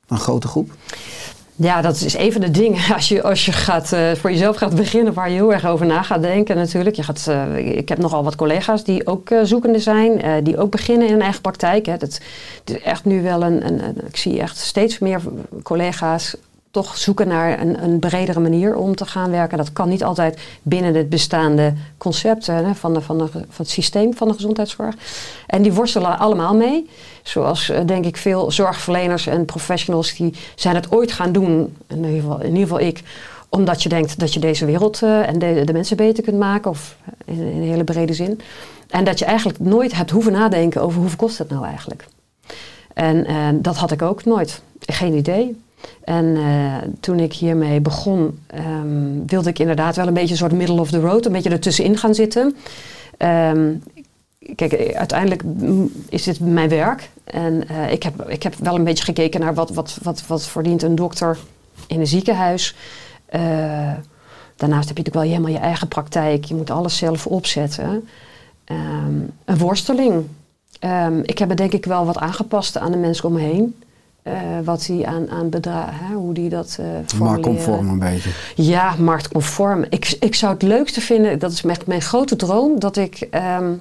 een grote groep? Ja, dat is een van de dingen *laughs* als je, als je gaat, uh, voor jezelf gaat beginnen waar je heel erg over na gaat denken natuurlijk. Je gaat, uh, ik heb nogal wat collega's die ook uh, zoekende zijn, die ook beginnen in een eigen praktijk. Hè. Dat, is echt nu wel een, een, ik zie echt steeds meer collega's toch zoeken naar een, een, bredere manier om te gaan werken. Dat kan niet altijd binnen het bestaande concept hè, van, de, van, de, van het systeem van de gezondheidszorg. En die worstelen allemaal mee. Zoals uh, denk ik veel zorgverleners en professionals die zijn het ooit gaan doen, in ieder geval, in ieder geval ik, omdat je denkt dat je deze wereld uh, en de, de, mensen beter kunt maken, of in, in, een hele brede zin. En dat je eigenlijk nooit hebt hoeven nadenken over hoeveel kost het nou eigenlijk. En dat had ik ook nooit. Geen idee. En uh, toen ik hiermee begon, um, wilde ik inderdaad wel een beetje een soort middle of the road, een beetje ertussenin gaan zitten. Um, kijk, uiteindelijk is dit mijn werk. En uh, ik, heb, ik heb wel een beetje gekeken naar wat, wat, wat, wat verdient een dokter in een ziekenhuis. Uh, daarnaast heb je natuurlijk wel helemaal je eigen praktijk. Je moet alles zelf opzetten. Um, een worsteling. ik heb het denk ik wel wat aangepast aan de mensen om me heen. Uh, wat die aan, aan bedragen, hoe die dat uh, Marktconform een beetje. Ja, marktconform. Ik, ik zou het leukste vinden, dat is mijn, mijn grote droom, dat ik um,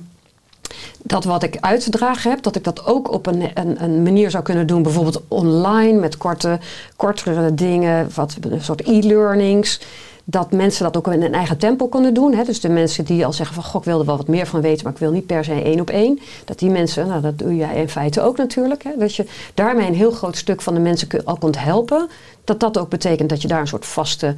dat wat ik uit te dragen heb, dat ik dat ook op een, een, een manier zou kunnen doen. Bijvoorbeeld online met korte, kortere dingen, wat, een soort e-learnings dat mensen dat ook in een eigen tempo kunnen doen. Hè. Dus de mensen die al zeggen van, goh, ik wil er wel wat meer van weten, maar ik wil niet per se één op één. Dat die mensen, nou dat doe jij in feite ook natuurlijk. Hè. Dat je daarmee een heel groot stuk van de mensen al kunt helpen. Dat dat ook betekent dat je daar een soort vaste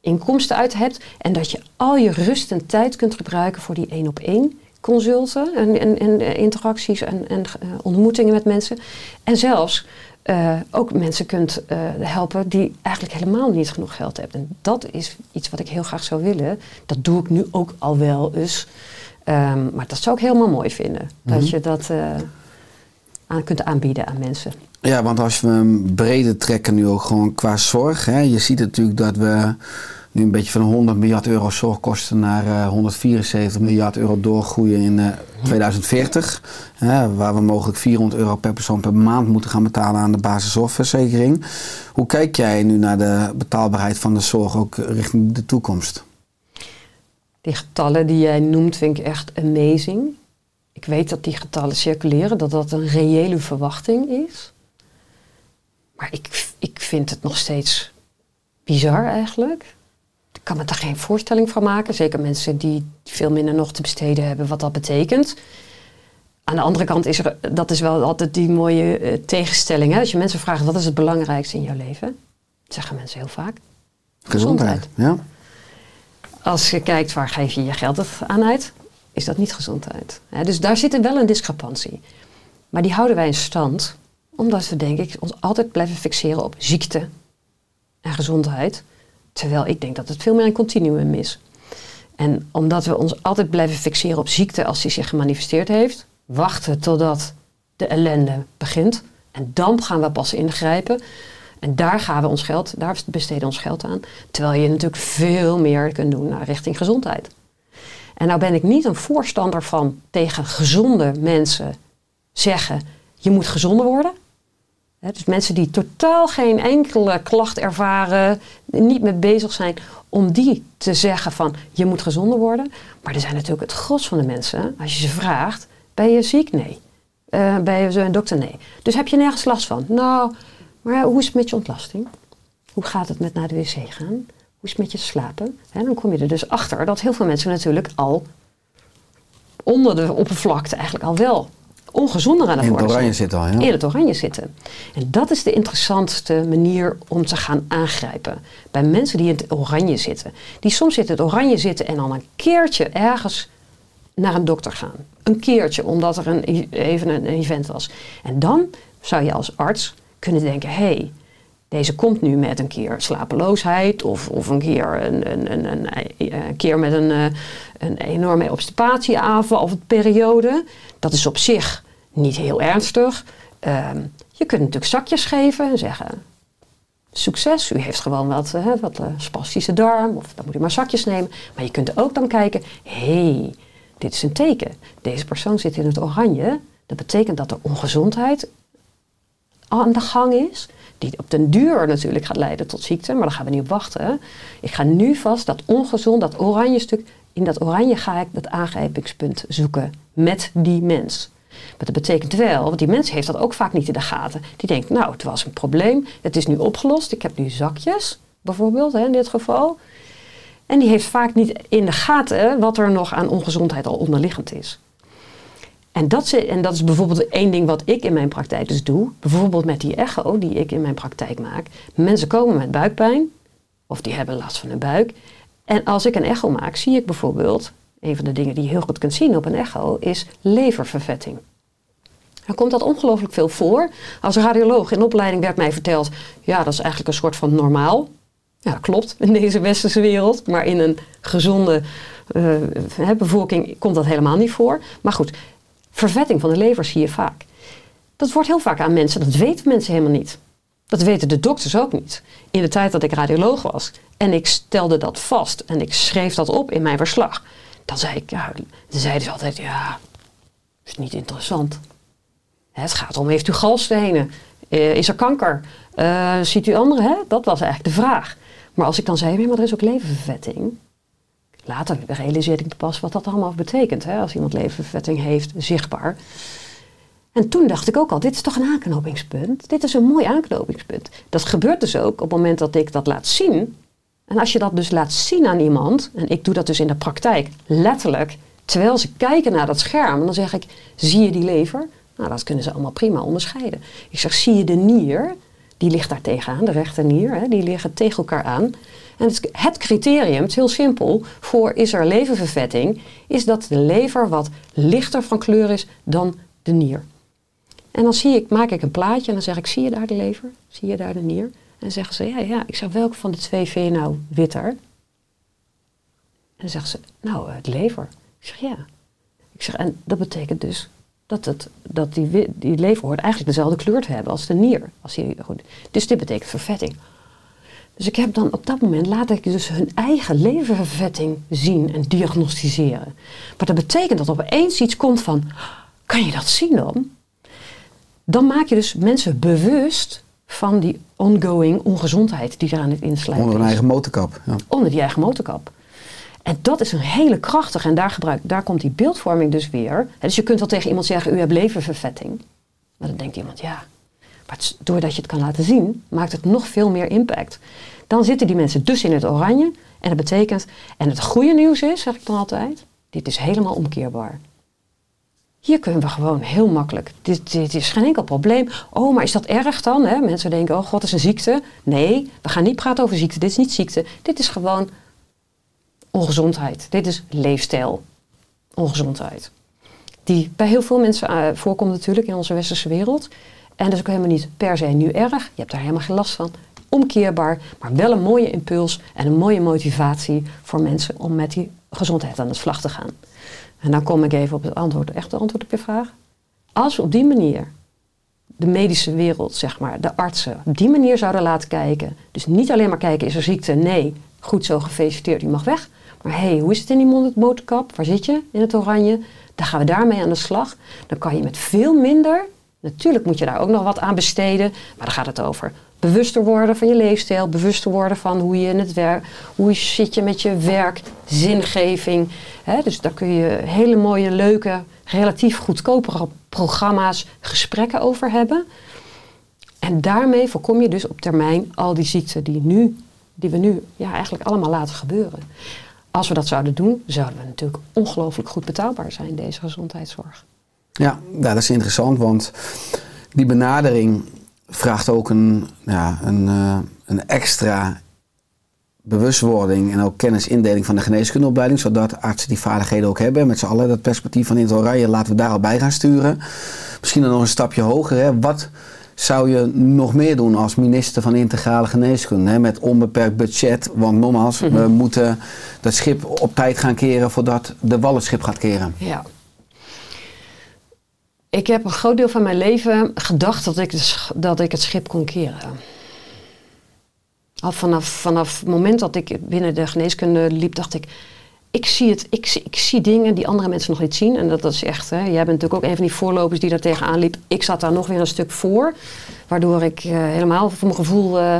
inkomsten uit hebt. En dat je al je rust en tijd kunt gebruiken voor die één op één consulten en, en, en interacties en, en uh, ontmoetingen met mensen. En zelfs uh, ook mensen kunt uh, helpen die eigenlijk helemaal niet genoeg geld hebben. En dat is iets wat ik heel graag zou willen. Dat doe ik nu ook al wel eens. Um, maar dat zou ik helemaal mooi vinden. Mm -hmm. Dat je dat uh, aan kunt aanbieden aan mensen. Ja, want als we hem breder trekken nu ook gewoon qua zorg. Hè, je ziet natuurlijk dat we nu een beetje van 100 miljard euro zorgkosten naar eh, 174 miljard euro doorgroeien in eh, 2040. Hè, waar we mogelijk 400 euro per persoon per maand moeten gaan betalen aan de basiszorgverzekering. Hoe kijk jij nu naar de betaalbaarheid van de zorg ook richting de toekomst? Die getallen die jij noemt vind ik echt amazing. Ik weet dat die getallen circuleren, dat dat een reële verwachting is. Maar ik, ik vind het nog steeds bizar eigenlijk. Ik kan me daar geen voorstelling van maken. Zeker mensen die veel minder nog te besteden hebben, wat dat betekent. Aan de andere kant is er, dat is wel altijd die mooie eh, tegenstelling. Hè? Als je mensen vraagt, wat is het belangrijkste in jouw leven? Dat zeggen mensen heel vaak. Gezondheid. Ja? Als je kijkt waar geef je je geld aan uit, is dat niet gezondheid. Hè, dus daar zit er wel een discrepantie. Maar die houden wij in stand, omdat we denk ik ons altijd blijven fixeren op ziekte en gezondheid. Terwijl ik denk dat het veel meer een continuum is. En omdat we ons altijd blijven fixeren op ziekte als die zich gemanifesteerd heeft, wachten totdat de ellende begint. En dan gaan we pas ingrijpen. En daar gaan we ons geld, daar besteden ons geld aan. Terwijl je natuurlijk veel meer kunt doen naar richting gezondheid. En nou ben ik niet een voorstander van tegen gezonde mensen zeggen: je moet gezonder worden. Dus mensen die totaal geen enkele klacht ervaren, niet mee bezig zijn, om die te zeggen van je moet gezonder worden. Maar er zijn natuurlijk het gros van de mensen, als je ze vraagt, ben je ziek? Nee. Eh, ben je een dokter? Nee. Dus heb je nergens last van? Nou, maar hoe is het met je ontlasting? Hoe gaat het met naar de wc gaan? Hoe is het met je slapen? Hè, dan kom je er dus achter dat heel veel mensen natuurlijk al onder de oppervlakte eigenlijk al wel ongezonder aan het In het worden oranje zijn. zit al, ja. In het oranje zitten. En dat is de interessantste manier om te gaan aangrijpen. Bij mensen die in het oranje zitten. Die soms in het oranje zitten en dan een keertje ergens naar een dokter gaan. Een keertje, omdat er een, even een event was. En dan zou je als arts kunnen denken... hé, hey, deze komt nu met een keer slapeloosheid... of, of een keer een, een, een, een, een keer met een, eh, een enorme obstipatieaanval of een periode. Dat is op zich niet heel ernstig. Ehm, je kunt natuurlijk zakjes geven en zeggen... Succes, u heeft gewoon wat, eh, wat eh, spastische darm, of dan moet u maar zakjes nemen. Maar je kunt ook dan kijken, hey, dit is een teken. Deze persoon zit in het oranje. Dat betekent dat er ongezondheid aan de gang is. Die op den duur natuurlijk gaat leiden tot ziekte, maar daar gaan we niet op wachten. Ik ga nu vast dat ongezond, dat oranje stuk, in dat oranje ga ik dat aangrijpingspunt zoeken met die mens. Maar dat betekent wel, want die mens heeft dat ook vaak niet in de gaten. Die denkt, nou, het was een probleem, het is nu opgelost, ik heb nu zakjes, bijvoorbeeld, hè, in dit geval. En die heeft vaak niet in de gaten wat er nog aan ongezondheid al onderliggend is. En dat, is, en dat is bijvoorbeeld één ding wat ik in mijn praktijk dus doe. Bijvoorbeeld met die echo die ik in mijn praktijk maak. Mensen komen met buikpijn, of die hebben last van hun buik. En als ik een echo maak, zie ik bijvoorbeeld, een van de dingen die je heel goed kunt zien op een echo, is leververvetting. Dan komt dat ongelooflijk veel voor. Als radioloog in opleiding werd mij verteld, ja, dat is eigenlijk een soort van normaal. Ja, klopt in deze westerse wereld, maar in een gezonde uh, bevolking komt dat helemaal niet voor. Maar goed, vervetting van de lever zie je vaak. Dat wordt heel vaak aan mensen, dat weten mensen helemaal niet. Dat weten de dokters ook niet. In de tijd dat ik radioloog was en ik stelde dat vast en ik schreef dat op in mijn verslag, dan zei ik, ja, zeiden ze altijd, ja, is niet interessant. Het gaat om, heeft u galstenen? Uh, is er kanker? Uh, ziet u anderen? Dat was eigenlijk de vraag. Maar als ik dan zei, maar er is ook leververvetting. Later realiseerde ik pas wat dat allemaal betekent. Hè? Als iemand leververvetting heeft, zichtbaar. En toen dacht ik ook al, dit is toch een aanknopingspunt? Dit is een mooi aanknopingspunt. Dat gebeurt dus ook op het moment dat ik dat laat zien. En als je dat dus laat zien aan iemand, en ik doe dat dus in de praktijk letterlijk, terwijl ze kijken naar dat scherm, dan zeg ik, zie je die lever? Nou, dat kunnen ze allemaal prima onderscheiden. Ik zeg, zie je de nier? Die ligt daar tegenaan, de rechternier, hè, die liggen tegen elkaar aan. En het, criterium, het is heel simpel, voor is er leververvetting, is dat de lever wat lichter van kleur is dan de nier. En dan zie ik, maak ik een plaatje en dan zeg ik, zie je daar de lever? Zie je daar de nier? En dan zeggen ze, ja, ja. Ik zeg, welke van de twee vind je nou witter? En dan zeggen ze, nou, het lever. Ik zeg, ja. Ik zeg, en dat betekent dus dat, het, dat die, die leverhoort eigenlijk dezelfde kleur te hebben als de nier. Als goed. Dus dit betekent vervetting. Dus ik heb dan op dat moment laat ik dus hun eigen leververvetting zien en diagnosticeren. Maar dat betekent dat opeens iets komt van, kan je dat zien dan? Dan maak je dus mensen bewust van die ongoing ongezondheid die er aan het inslijpen Onder een eigen motorkap. Ja. onder die eigen motorkap. En dat is een hele krachtige. En daar, gebruik, daar komt die beeldvorming dus weer. Dus je kunt wel tegen iemand zeggen, u hebt leververvetting. Maar dan denkt iemand, ja. Maar doordat je het kan laten zien, maakt het nog veel meer impact. Dan zitten die mensen dus in het oranje. En dat betekent, en het goede nieuws is, zeg ik dan altijd, dit is helemaal omkeerbaar. Hier kunnen we gewoon heel makkelijk. Dit, dit is geen enkel probleem. Oh, maar is dat erg dan? Hè? Mensen denken, oh god, is een ziekte. Nee, we gaan niet praten over ziekte. Dit is niet ziekte. Dit is gewoon ongezondheid. Dit is leefstijl. Ongezondheid. Die bij heel veel mensen eh, voorkomt natuurlijk in onze westerse wereld. En dat is ook helemaal niet per se nu erg. Je hebt daar helemaal geen last van. Omkeerbaar, maar wel een mooie impuls en een mooie motivatie voor mensen om met die gezondheid aan de slag te gaan. En dan kom ik even op het antwoord, echt antwoord op je vraag. Als we op die manier de medische wereld, zeg maar, de artsen, op die manier zouden laten kijken. Dus niet alleen maar kijken, is er ziekte? Nee, goed zo, gefeliciteerd, u mag weg. Maar hé, hey, hoe is het in die motorkap? Waar zit je? In het oranje? Dan gaan we daarmee aan de slag. Dan kan je met veel minder, natuurlijk moet je daar ook nog wat aan besteden, maar dan gaat het over bewuster worden van je leefstijl, bewuster worden van hoe je in het werk, hoe zit je met je werk, zingeving. Dus daar kun je hele mooie, leuke, relatief goedkopere programma's, gesprekken over hebben. En daarmee voorkom je dus op termijn al die ziekten die, nu, die we nu ja, eigenlijk allemaal laten gebeuren. Als we dat zouden doen, zouden we natuurlijk ongelooflijk goed betaalbaar zijn, deze gezondheidszorg. Ja, ja, dat is interessant, want die benadering vraagt ook een, ja, een, eh, een extra bewustwording en ook kennisindeling van de geneeskundeopleiding, zodat artsen die vaardigheden ook hebben. Met z'n allen dat perspectief van in het oranje laten we daar al bij gaan sturen. Misschien dan nog een stapje hoger. Hè. Wat zou je nog meer doen als minister van integrale geneeskunde? Hè, met onbeperkt budget, want nogmaals, we moeten dat schip op tijd gaan keren voordat de wal het schip gaat keren. Ja. Ik heb een groot deel van mijn leven gedacht dat ik, dat ik het schip kon keren. Al vanaf, vanaf het moment dat ik binnen de geneeskunde liep, dacht ik, ik zie, het, ik, ik zie dingen die andere mensen nog niet zien. En dat, dat is echt, hè, jij bent natuurlijk ook een van die voorlopers die daar tegenaan liep. Ik zat daar nog weer een stuk voor, waardoor ik eh, helemaal voor mijn gevoel eh,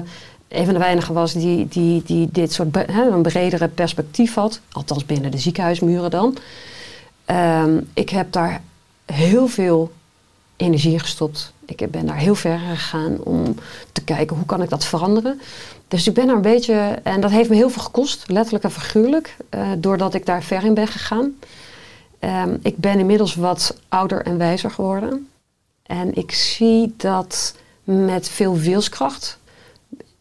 een van de weinigen was die, die, die dit soort hè, een bredere perspectief had. Althans binnen de ziekenhuismuren dan. Ehm, ik heb daar heel veel energie gestopt. Ik ben daar heel ver gegaan om te kijken hoe kan ik dat veranderen. Dus ik ben daar een beetje, en dat heeft me heel veel gekost, letterlijk en figuurlijk, eh, doordat ik daar ver in ben gegaan. Ehm, ik ben inmiddels wat ouder en wijzer geworden. En ik zie dat met veel wilskracht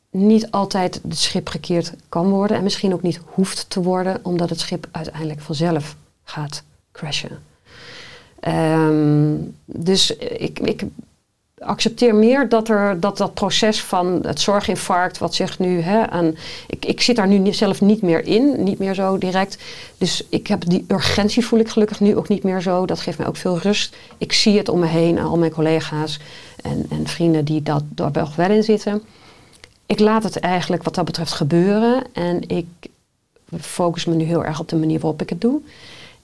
niet altijd het schip gekeerd kan worden. En misschien ook niet hoeft te worden, omdat het schip uiteindelijk vanzelf gaat crashen. Ehm, dus ik, ik accepteer meer dat, er, dat dat proces van het zorginfarct, wat zegt nu hè, aan. Ik, ik zit daar nu zelf niet meer in, niet meer zo direct. Dus ik heb die urgentie voel ik gelukkig nu ook niet meer zo. Dat geeft mij ook veel rust. Ik zie het om me heen, al mijn collega's en, en vrienden die dat, daar wel wel in zitten. Ik laat het eigenlijk wat dat betreft gebeuren en ik focus me nu heel erg op de manier waarop ik het doe.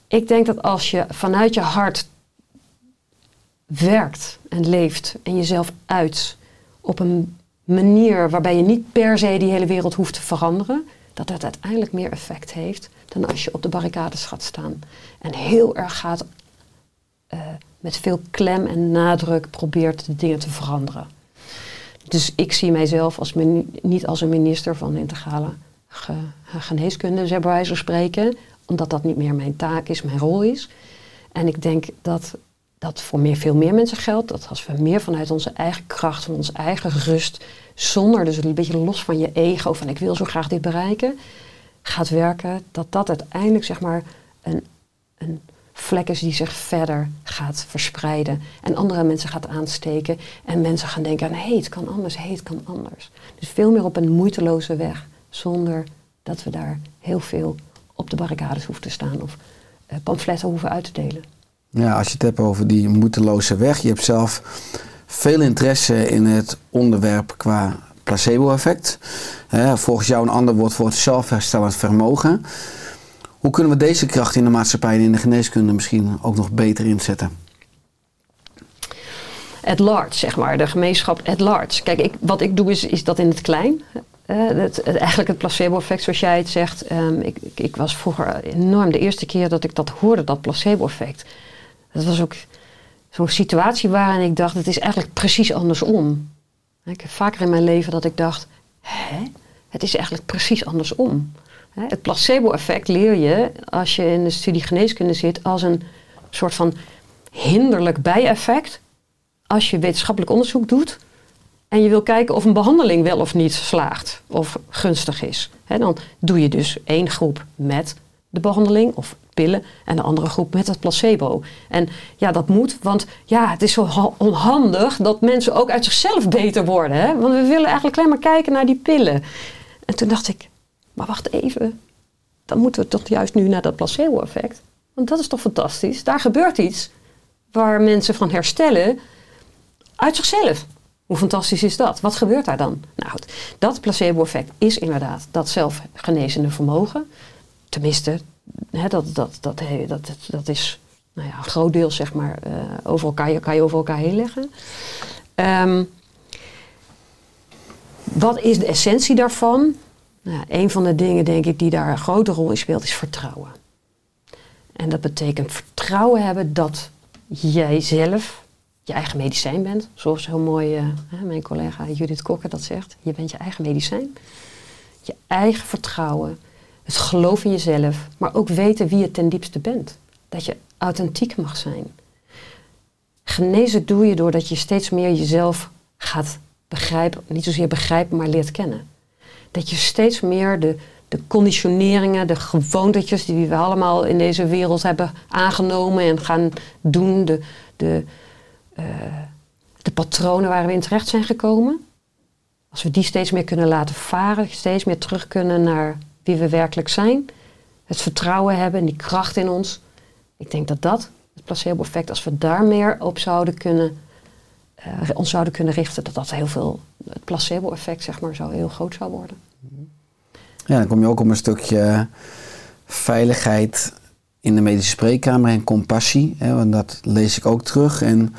Ik denk dat als je vanuit je hart werkt en leeft en jezelf uit op een manier waarbij je niet per se die hele wereld hoeft te veranderen, dat het uiteindelijk meer effect heeft dan als je op de barricades gaat staan en heel erg gaat eh, met veel klem en nadruk probeert de dingen te veranderen. Dus ik zie mijzelf als niet als een minister van integrale ge- geneeskunde, bij wijze van spreken, omdat dat niet meer mijn taak is, mijn rol is. En ik denk dat dat voor meer, veel meer mensen geldt. Dat als we meer vanuit onze eigen kracht, van onze eigen rust, zonder dus een beetje los van je ego, van ik wil zo graag dit bereiken, gaat werken, dat dat uiteindelijk zeg maar een, een vlek is die zich verder gaat verspreiden en andere mensen gaat aansteken en mensen gaan denken hé, het kan anders, hé, het kan anders. Dus veel meer op een moeiteloze weg, zonder dat we daar heel veel op de barricades hoeven te staan of eh, pamfletten hoeven uit te delen. Ja, als je het hebt over die moeiteloze weg. Je hebt zelf veel interesse in het onderwerp qua placebo-effect. Volgens jou een ander woord voor het zelfherstellend vermogen. Hoe kunnen we deze kracht in de maatschappij en in de geneeskunde misschien ook nog beter inzetten? at large, zeg maar, de gemeenschap at large. Kijk, ik, wat ik doe is, is dat in het klein. Eh, het, eigenlijk het placebo-effect, zoals jij het zegt. Ehm, ik, ik, ik was vroeger enorm, de eerste keer dat ik dat hoorde, dat placebo-effect. Dat was ook zo'n situatie waarin ik dacht, het is eigenlijk precies andersom. Ik heb vaker in mijn leven dat ik dacht, hè, het is eigenlijk precies andersom. Het placebo-effect leer je als je in de studie geneeskunde zit als een soort van hinderlijk bijeffect als je wetenschappelijk onderzoek doet en je wil kijken of een behandeling wel of niet slaagt of gunstig is. Dan doe je dus één groep met de behandeling of pillen en de andere groep met het placebo. En ja, dat moet, want ja, het is zo ha- onhandig dat mensen ook uit zichzelf beter worden. Want we willen eigenlijk alleen maar kijken naar die pillen. En toen dacht ik, maar wacht even, dan moeten we toch juist nu naar dat placebo-effect. Want dat is toch fantastisch? Daar gebeurt iets waar mensen van herstellen uit zichzelf. Hoe fantastisch is dat? Wat gebeurt daar dan? Nou dat placebo-effect is inderdaad dat zelfgenezende vermogen. Tenminste, hè, dat, dat, dat, dat, dat is nou ja, een groot deel, zeg maar, eh, over elkaar, kan je over elkaar heen leggen. Ehm, wat is de essentie daarvan? Nou, een van de dingen, denk ik, die daar een grote rol in speelt, is vertrouwen. En dat betekent vertrouwen hebben dat jij zelf je eigen medicijn bent. Zoals heel mooi eh, mijn collega Judith Kokker dat zegt. Je bent je eigen medicijn. Je eigen vertrouwen. Het geloof in jezelf. Maar ook weten wie je ten diepste bent. Dat je authentiek mag zijn. Genezen doe je doordat je steeds meer jezelf gaat begrijpen. Niet zozeer begrijpen, maar leert kennen. Dat je steeds meer de, de conditioneringen, de gewoontetjes die we allemaal in deze wereld hebben aangenomen en gaan doen. De, de, eh, de patronen waar we in terecht zijn gekomen. Als we die steeds meer kunnen laten varen, steeds meer terug kunnen naar wie we werkelijk zijn. Het vertrouwen hebben en die kracht in ons. Ik denk dat dat, het placebo-effect, als we daar meer op zouden kunnen, eh, ons zouden kunnen richten, dat dat heel veel, het placebo-effect zeg maar, zo heel groot zou worden. Ja, dan kom je ook op een stukje veiligheid in de medische spreekkamer en compassie. Hè, want dat lees ik ook terug. En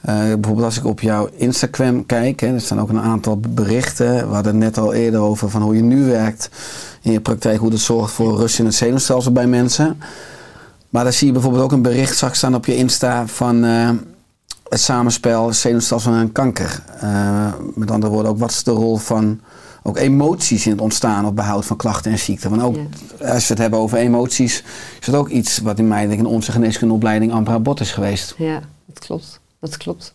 eh, bijvoorbeeld als ik op jouw Instagram kijk, hè, er staan ook een aantal berichten. We hadden net al eerder over van hoe je nu werkt in je praktijk, hoe dat zorgt voor rust in het zenuwstelsel bij mensen. Maar dan zie je bijvoorbeeld ook een bericht straks staan op je Insta van eh, het samenspel zenuwstelsel en kanker. Eh, met andere woorden, ook wat is de rol van ook emoties in het ontstaan of behoud van klachten en ziekten. Want ook Ja. als we het hebben over emoties, is dat ook iets wat in mij denk ik, in onze geneeskundeopleiding amper aan bod is geweest. Ja, dat klopt. Dat klopt.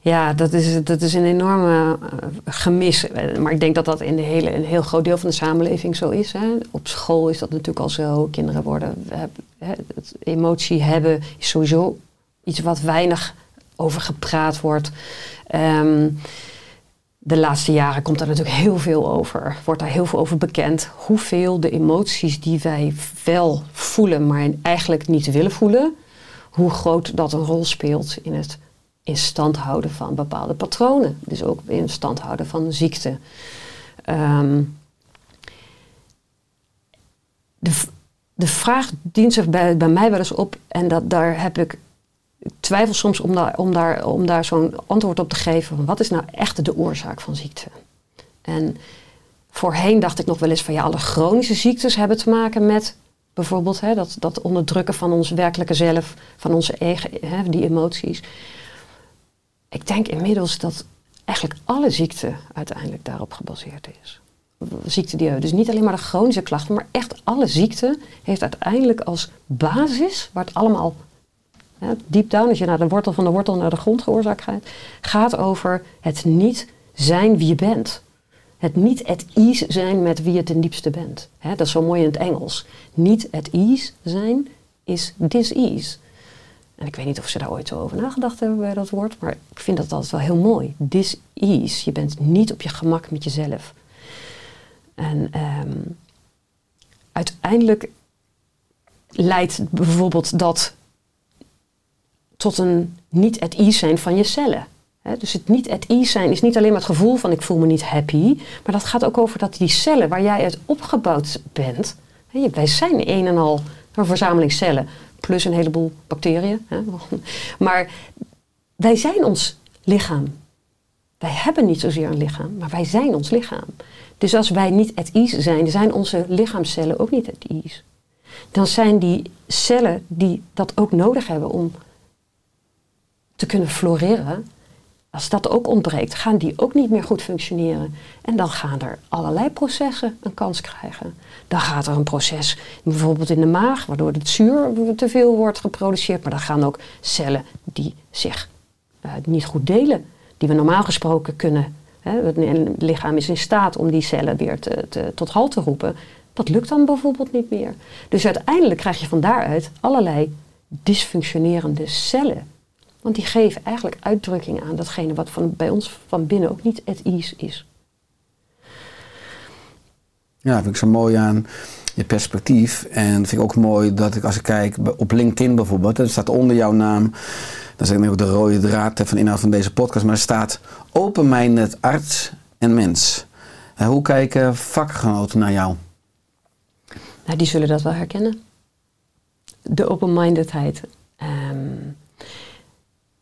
Ja, dat is, dat is een enorme eh, gemis. Maar ik denk dat dat in de hele, een heel groot deel van de samenleving zo is. Hè. Op school is dat natuurlijk al zo. Kinderen worden... heb- hè, het emotie hebben is sowieso iets wat weinig over gepraat wordt. Ehm, de laatste jaren komt daar natuurlijk heel veel over. Wordt daar heel veel over bekend. Hoeveel de emoties die wij wel voelen, maar eigenlijk niet willen voelen, hoe groot dat een rol speelt in het in stand houden van bepaalde patronen. Dus ook in stand houden van ziekte. Ehm, de, de vraag dient zich bij, bij mij wel eens op en dat, daar heb ik ik twijfel soms om daar, om daar, om daar zo'n antwoord op te geven. Wat is nou echt de oorzaak van ziekte? En voorheen dacht ik nog wel eens van ja, alle chronische ziektes hebben te maken met bijvoorbeeld hè, dat, dat onderdrukken van ons werkelijke zelf, van onze eigen, hè, die emoties. Ik denk inmiddels dat eigenlijk alle ziekte uiteindelijk daarop gebaseerd is. Ziekte die dus niet alleen maar de chronische klachten, maar echt alle ziekte heeft uiteindelijk als basis, waar het allemaal deep down, als je naar de wortel van de wortel naar de grond geoorzaakt gaat, gaat over het niet zijn wie je bent. Het niet at ease zijn met wie je ten diepste bent. Dat is zo mooi in het Engels. Niet at ease zijn is dis-ease. En ik weet niet of ze daar ooit zo over nagedacht hebben bij dat woord, maar ik vind dat altijd wel heel mooi. Dis-ease. Je bent niet op je gemak met jezelf. En ehm, uiteindelijk leidt bijvoorbeeld dat tot een niet at ease zijn van je cellen. Dus het niet at ease zijn is niet alleen maar het gevoel van ik voel me niet happy, maar dat gaat ook over dat die cellen waar jij uit opgebouwd bent, wij zijn een en al een verzameling cellen, plus een heleboel bacteriën. *laughs* Maar wij zijn ons lichaam. Wij hebben niet zozeer een lichaam, maar wij zijn ons lichaam. Dus als wij niet at ease zijn, zijn onze lichaamscellen ook niet at ease. Dan zijn die cellen die dat ook nodig hebben om te kunnen floreren, als dat ook ontbreekt, gaan die ook niet meer goed functioneren. En dan gaan er allerlei processen een kans krijgen. Dan gaat er een proces bijvoorbeeld in de maag, waardoor het zuur te veel wordt geproduceerd. Maar dan gaan ook cellen die zich eh, niet goed delen, die we normaal gesproken kunnen. Hè, het lichaam is in staat om die cellen weer te, tot halt te roepen. Dat lukt dan bijvoorbeeld niet meer. Dus uiteindelijk krijg je van daaruit allerlei dysfunctionerende cellen. Want die geven eigenlijk uitdrukking aan datgene wat van, bij ons van binnen ook niet at ease is. Ja, vind ik zo mooi aan je perspectief. En vind ik ook mooi dat ik als ik kijk op LinkedIn bijvoorbeeld, er staat onder jouw naam, dat is ook de rode draad van de inhoud van deze podcast, maar er staat open-minded arts en mens. En hoe kijken vakgenoten naar jou? Nou, die zullen dat wel herkennen. De open-mindedheid. Ehm,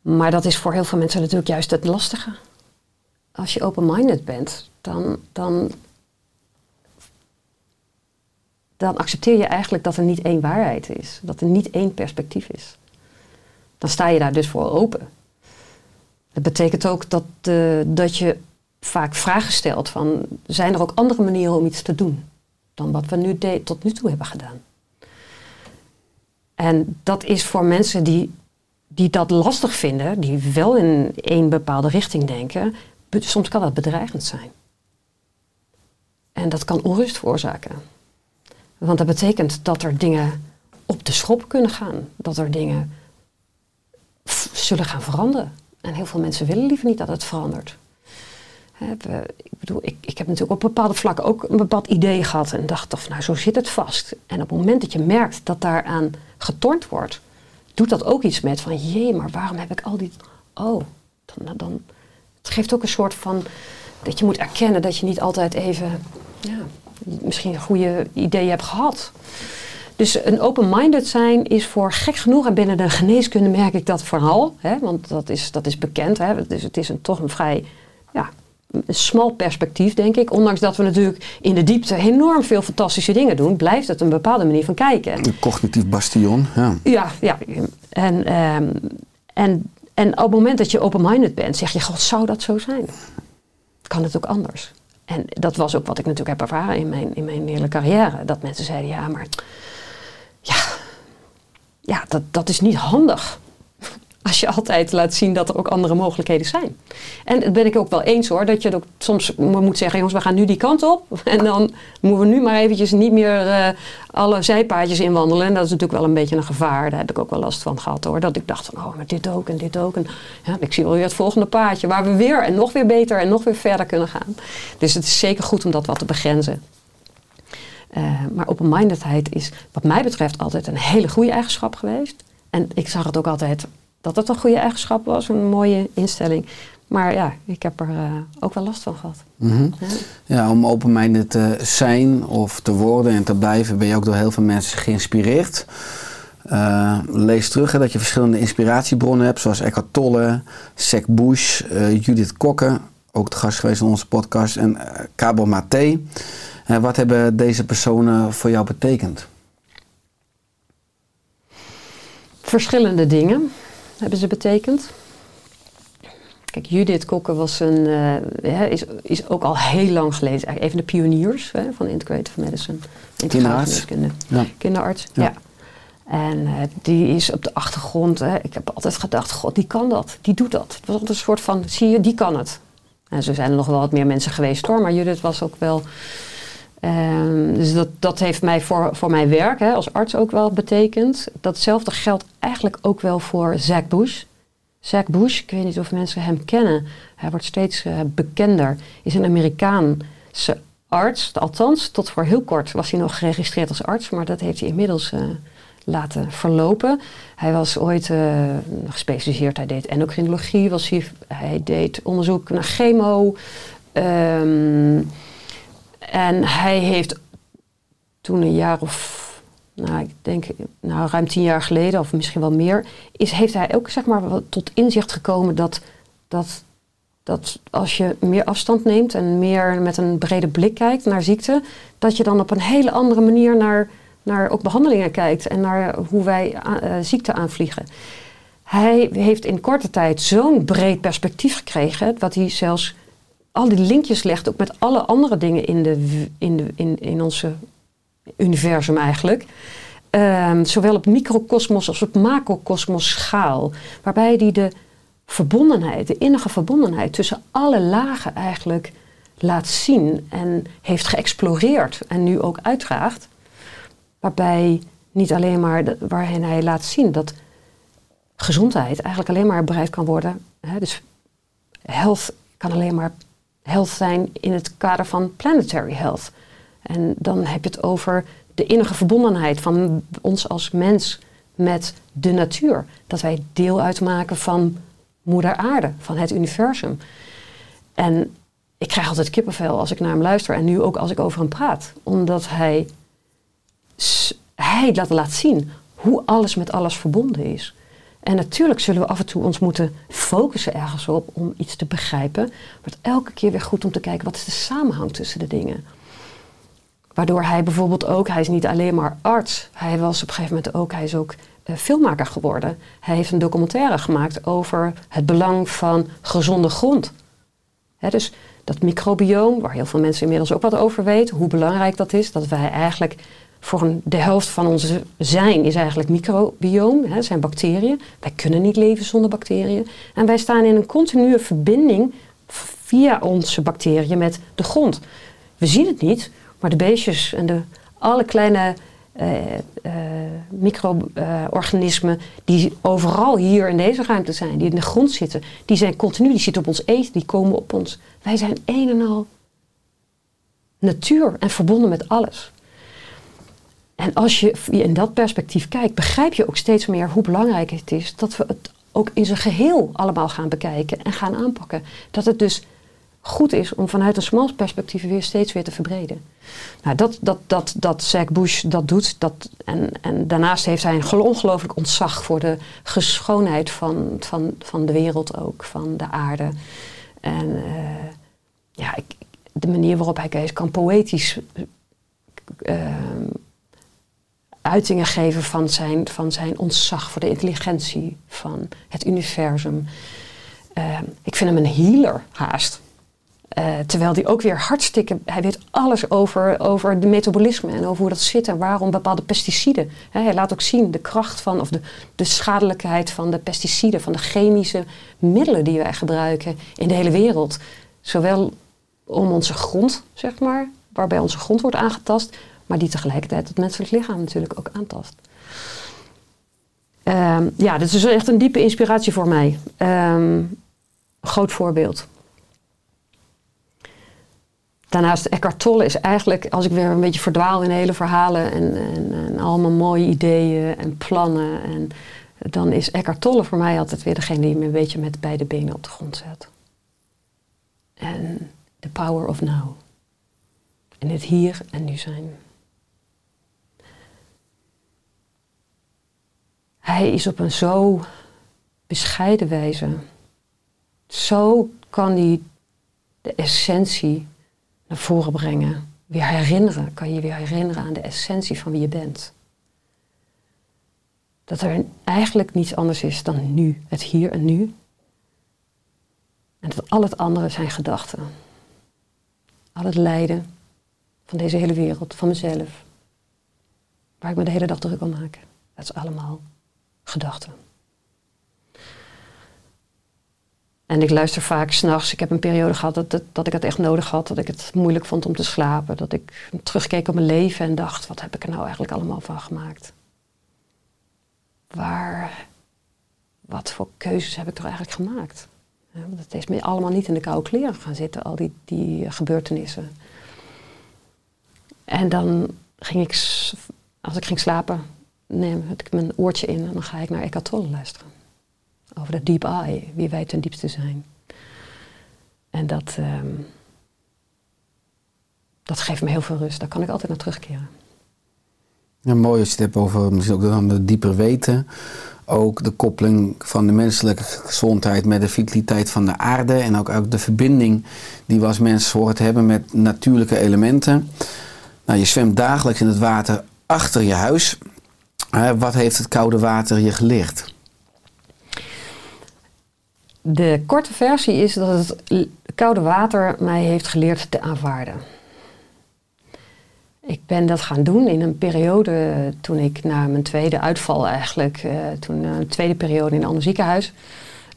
maar dat is voor heel veel mensen natuurlijk juist het lastige. Als je open-minded bent, dan, dan, dan accepteer je eigenlijk dat er niet één waarheid is. Dat er niet één perspectief is. Dan sta je daar dus voor open. Dat betekent ook dat, eh, dat je vaak vragen stelt van... zijn er ook andere manieren om iets te doen dan wat we nu tot nu toe hebben gedaan? En dat is voor mensen die, die dat lastig vinden, die wel in één bepaalde richting denken, soms kan dat bedreigend zijn. En dat kan onrust veroorzaken. Want dat betekent dat er dingen op de schop kunnen gaan. Dat er dingen zullen gaan veranderen. En heel veel mensen willen liever niet dat het verandert. Ik bedoel, ik, ik heb natuurlijk op bepaalde vlakken ook een bepaald idee gehad en dacht of nou zo zit het vast. En op het moment dat je merkt dat daaraan getornd wordt, doet dat ook iets met van jee, maar waarom heb ik al die. Oh, dan, dan, het geeft ook een soort van dat je moet erkennen dat je niet altijd even, ja, misschien goede ideeën hebt gehad. Dus een open-minded zijn is voor gek genoeg, en binnen de geneeskunde merk ik dat vooral, hè, want dat is, dat is bekend. Hè, dus het is een, toch een vrij ja, smal perspectief, denk ik. Ondanks dat we natuurlijk in de diepte enorm veel fantastische dingen doen, blijft het een bepaalde manier van kijken. Een cognitief bastion. Ja. Ja, ja. En, ehm, en, en op het moment dat je open-minded bent, zeg je, god, zou dat zo zijn? Kan het ook anders? En dat was ook wat ik natuurlijk heb ervaren in mijn, in mijn hele carrière. Dat mensen zeiden, ja, maar ja, ja dat, dat is niet handig. Als je altijd laat zien dat er ook andere mogelijkheden zijn. En dat ben ik ook wel eens hoor. Dat je ook soms moet zeggen, jongens, we gaan nu die kant op. *laughs* En dan moeten we nu maar eventjes niet meer eh, alle zijpaadjes inwandelen. En dat is natuurlijk wel een beetje een gevaar. Daar heb ik ook wel last van gehad hoor. Dat ik dacht van, oh, maar dit ook en dit ook. En ja, ik zie wel weer het volgende paadje. Waar we weer en nog weer beter en nog weer verder kunnen gaan. Dus het is zeker goed om dat wat te begrenzen. Uh, maar open-mindedheid is wat mij betreft altijd een hele goede eigenschap geweest. En ik zag het ook altijd dat het een goede eigenschap was, een mooie instelling. Maar ja, ik heb er uh, ook wel last van gehad. Mm -hmm. ja. ja. om open-minded te zijn of te worden en te blijven, ben je ook door heel veel mensen geïnspireerd. Uh, lees terug hè, dat je verschillende inspiratiebronnen hebt, zoals Eckhart Tolle, Sek Bush, uh, Judith Kokke, ook de gast geweest in onze podcast, en Cabo Maté. wat hebben deze personen voor jou betekend? Verschillende dingen hebben ze betekend. Kijk, Judith Kokke was een, uh, is, is ook al heel lang geleden, eigenlijk een van de pioniers hè, van integrative medicine. Kinderarts. Ja. Kinderarts, ja. ja. En uh, die is op de achtergrond, hè, ik heb altijd gedacht, god, die kan dat, die doet dat. Het was altijd een soort van, zie je, die kan het. En zo zijn er nog wel wat meer mensen geweest hoor, maar Judith was ook wel... Um, dus dat, dat heeft mij voor, voor mijn werk hè, als arts ook wel betekend. Datzelfde geldt eigenlijk ook wel voor Zack Bush. Zack Bush, ik weet niet of mensen hem kennen. Hij wordt steeds uh, bekender. Is een Amerikaanse arts. Althans, tot voor heel kort was hij nog geregistreerd als arts. Maar dat heeft hij inmiddels uh, laten verlopen. Hij was ooit eh, gespecialiseerd, hij deed endocrinologie, was hij, hij deed onderzoek naar chemo. Ehm, en hij heeft toen een jaar of, nou, ik denk nou, ruim tien jaar geleden, of misschien wel meer, is, heeft hij ook zeg maar, tot inzicht gekomen dat, dat, dat als je meer afstand neemt en meer met een brede blik kijkt naar ziekte, dat je dan op een hele andere manier naar, naar ook behandelingen kijkt en naar hoe wij uh, ziekte aanvliegen. Hij heeft in korte tijd zo'n breed perspectief gekregen, dat hij zelfs al die linkjes legt, ook met alle andere dingen in, de, in, de, in, in onze universum eigenlijk. Um, zowel op microcosmos als op macrocosmos schaal. Waarbij die de verbondenheid, de innige verbondenheid tussen alle lagen eigenlijk laat zien en heeft geëxploreerd en nu ook uitdraagt. Waarbij niet alleen maar de, waarin hij laat zien dat gezondheid eigenlijk alleen maar bereikt kan worden. Hè, dus health kan alleen maar health zijn in het kader van planetary health. En dan heb je het over de innige verbondenheid van ons als mens met de natuur. Dat wij deel uitmaken van moeder aarde, van het universum. En ik krijg altijd kippenvel als ik naar hem luister en nu ook als ik over hem praat. Omdat hij, hij dat laat zien hoe alles met alles verbonden is. En natuurlijk zullen we af en toe ons moeten focussen ergens op om iets te begrijpen. Maar het elke keer weer goed om te kijken wat is de samenhang tussen de dingen. Waardoor hij bijvoorbeeld ook, hij is niet alleen maar arts. Hij was op een gegeven moment ook, hij is ook uh, filmmaker geworden. Hij heeft een documentaire gemaakt over het belang van gezonde grond. dus dat microbioom, waar heel veel mensen inmiddels ook wat over weten, hoe belangrijk dat is, dat wij eigenlijk voor de helft van ons zijn is eigenlijk microbioom, hè, zijn bacteriën. Wij kunnen niet leven zonder bacteriën. En wij staan in een continue verbinding via onze bacteriën met de grond. We zien het niet, maar de beestjes en de, alle kleine uh, uh, micro-organismen die overal hier in deze ruimte zijn, die in de grond zitten, die zijn continu, die zitten op ons eten, die komen op ons. Wij zijn een en al natuur en verbonden met alles. En als je in dat perspectief kijkt, begrijp je ook steeds meer hoe belangrijk het is dat we het ook in zijn geheel allemaal gaan bekijken en gaan aanpakken. Dat het dus goed is om vanuit een small perspectief weer steeds weer te verbreden. Nou, dat, dat, dat, dat Zack Bush dat doet. Dat, en, en daarnaast heeft hij een ongelooflijk ontzag voor de geschoonheid van, van, van de wereld ook, van de aarde. En uh, ja, ik, de manier waarop hij kan poëtisch uh, uitingen geven van zijn, van zijn ontzag voor de intelligentie van het universum. Uh, ik vind hem een healer haast. Uh, terwijl hij ook weer hartstikke, hij weet alles over, over de metabolisme en over hoe dat zit en waarom bepaalde pesticiden. He, hij laat ook zien de kracht van, of de, de schadelijkheid van de pesticiden, van de chemische middelen die wij gebruiken in de hele wereld. Zowel om onze grond, zeg maar, waarbij onze grond wordt aangetast, maar die tegelijkertijd het menselijk lichaam natuurlijk ook aantast. Um, ja, dit is echt een diepe inspiratie voor mij. Um, groot voorbeeld. Daarnaast Eckhart Tolle is eigenlijk, als ik weer een beetje verdwaal in hele verhalen en, en, allemaal mooie ideeën en plannen, en, dan is Eckhart Tolle voor mij altijd weer degene die me een beetje met beide benen op de grond zet. En the power of now. En het hier en nu zijn. Hij is op een zo bescheiden wijze. Zo kan hij de essentie naar voren brengen. Weer herinneren. Kan je weer herinneren aan de essentie van wie je bent. Dat er eigenlijk niets anders is dan nu. Het hier en nu. En dat al het andere zijn gedachten. Al het lijden van deze hele wereld, van mezelf. Waar ik me de hele dag druk om maak. Dat is allemaal gedachten. En ik luister vaak s'nachts. Ik heb een periode gehad dat, dat, dat, ik het echt nodig had. Dat ik het moeilijk vond om te slapen. Dat ik terugkeek op mijn leven en dacht: wat heb ik er nou eigenlijk allemaal van gemaakt? Waar, wat voor keuzes heb ik er eigenlijk gemaakt? Want het is me allemaal niet in de koude kleren gaan zitten, al die, die gebeurtenissen. En dan ging ik, als ik ging slapen, neem ik mijn oortje in en dan ga ik naar Eckhart Tolle luisteren. Over de deep eye, wie wij ten diepste zijn. En dat, ehm, dat geeft me heel veel rust. Daar kan ik altijd naar terugkeren. Ja, mooi als je het hebt over misschien ook dan dieper weten. Ook de koppeling van de menselijke gezondheid met de vitaliteit van de aarde. En ook, ook de verbinding die we als mens hoort hebben met natuurlijke elementen. Nou, je zwemt dagelijks in het water achter je huis. Wat heeft het koude water je geleerd? De korte versie is dat het koude water mij heeft geleerd te aanvaarden. Ik ben dat gaan doen in een periode toen ik na mijn tweede uitval eigenlijk, eh, toen eh, een tweede periode in een ander ziekenhuis,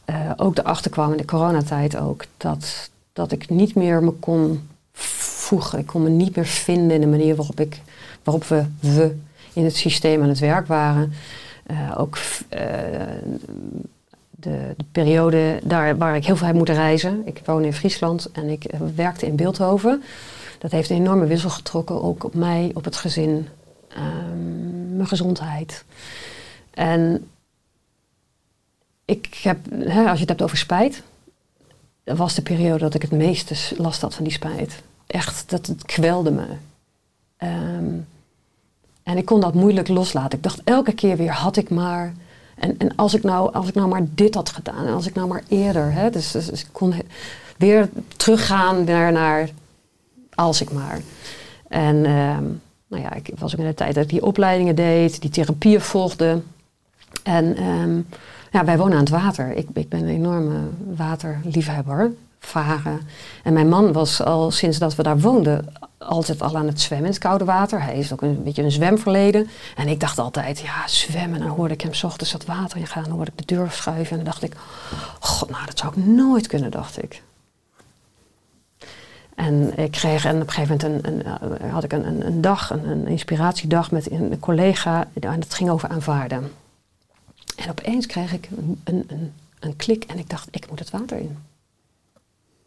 eh, ook erachter kwam in de coronatijd ook, dat, dat ik niet meer me kon voegen. Ik kon me niet meer vinden in de manier waarop, ik, waarop we, we in het systeem aan het werk waren. Eh, ook eh, de, de periode daar waar ik heel veel heb moeten reizen. Ik woon in Friesland en ik eh, werkte in Beeldhoven. Dat heeft een enorme wissel getrokken, ook op mij, op het gezin, ehm, mijn gezondheid. En ik heb, hè, als je het hebt over spijt, dat was de periode dat ik het meeste last had van die spijt. Echt, dat het kwelde me. Ehm, en ik kon dat moeilijk loslaten. Ik dacht elke keer weer, had ik maar. En, en als, ik nou, als ik nou maar dit had gedaan. En als ik nou maar eerder. Hè, dus, dus, dus ik kon weer teruggaan naar, naar als ik maar. En ehm, nou ja, ik was ook in de tijd dat ik die opleidingen deed. Die therapieën volgde. En ehm, ja, wij wonen aan het water. Ik, ik ben een enorme waterliefhebber. En mijn man was al sinds dat we daar woonden altijd al aan het zwemmen in het koude water. Hij is ook een beetje een zwemverleden. En ik dacht altijd, ja, zwemmen. Dan hoorde ik hem 's ochtends dat water ingaan. Dan hoorde ik de deur schuiven. En dan dacht ik, god, nou, dat zou ik nooit kunnen, dacht ik. En ik kreeg en op een gegeven moment een, had ik een, een, dag, een, inspiratiedag met een collega. En dat ging over aanvaarden. En opeens kreeg ik een, een klik en ik dacht, ik moet het water in.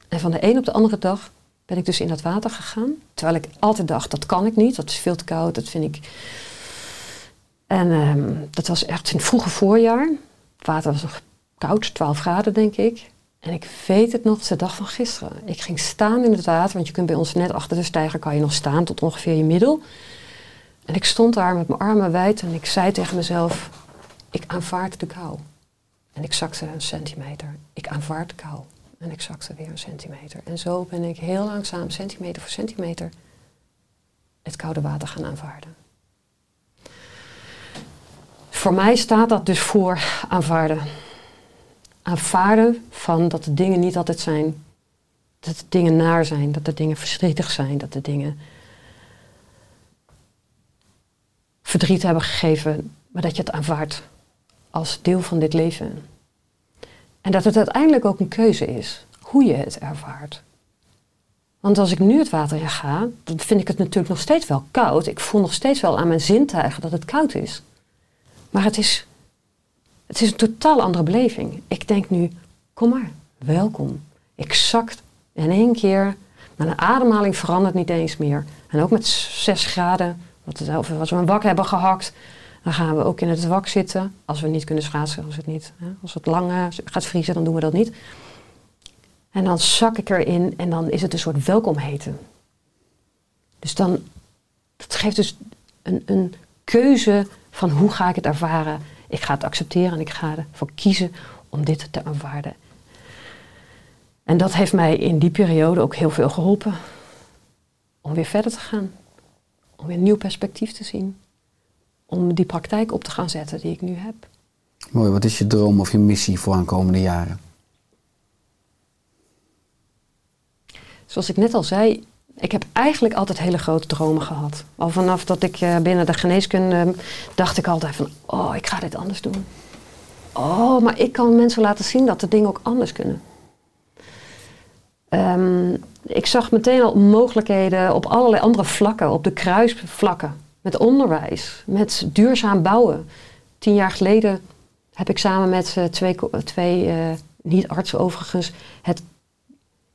En van de een op de andere dag ben ik dus in dat water gegaan. Terwijl ik altijd dacht, dat kan ik niet, dat is veel te koud, dat vind ik... En ehm, dat was echt in het vroege voorjaar. Het water was nog koud, 12 graden denk ik. En ik weet het nog, de dag van gisteren. Ik ging staan in het water, want je kunt bij ons net achter de steiger kan je nog staan tot ongeveer je middel. En ik stond daar met mijn armen wijd en ik zei tegen mezelf, ik aanvaard de kou. En ik zakte een centimeter. Ik aanvaard de kou. En ik zakte weer een centimeter. En zo ben ik heel langzaam, centimeter voor centimeter, het koude water gaan aanvaarden. Voor mij staat dat dus voor aanvaarden. Aanvaarden van dat de dingen niet altijd zijn. Dat de dingen naar zijn, dat de dingen verdrietig zijn, dat de dingen verdriet hebben gegeven, maar dat je het aanvaardt als deel van dit leven. En dat het uiteindelijk ook een keuze is, hoe je het ervaart. Want als ik nu het water in ga, dan vind ik het natuurlijk nog steeds wel koud. Ik voel nog steeds wel aan mijn zintuigen dat het koud is. Maar het is, het is een totaal andere beleving. Ik denk nu, kom maar, welkom. Ik zak in één keer, mijn ademhaling verandert niet eens meer. En ook met 6 graden, wat het- of als we een wak hebben gehakt, dan gaan we ook in het wak zitten. Als we niet kunnen schaatsen, als het, niet, hè, als het lang gaat vriezen, dan doen we dat niet. En dan zak ik erin en dan is het een soort welkomheten. Dus dan, geeft dus een, een keuze van hoe ga ik het ervaren. Ik ga het accepteren en ik ga ervoor kiezen om dit te aanvaarden. En dat heeft mij in die periode ook heel veel geholpen. Om weer verder te gaan. Om weer een nieuw perspectief te zien. Om die praktijk op te gaan zetten die ik nu heb. Mooi, wat is je droom of je missie voor aankomende jaren? Zoals ik net al zei, ik heb eigenlijk altijd hele grote dromen gehad. Al vanaf dat ik eh, binnen de geneeskunde dacht ik altijd van, oh, ik ga dit anders doen. Oh, maar ik kan mensen laten zien dat de dingen ook anders kunnen. Ehm, ik zag meteen al mogelijkheden op allerlei andere vlakken, op de kruisvlakken. Met onderwijs, met duurzaam bouwen. Tien jaar geleden heb ik samen met eh, twee, twee eh, niet-artsen overigens, het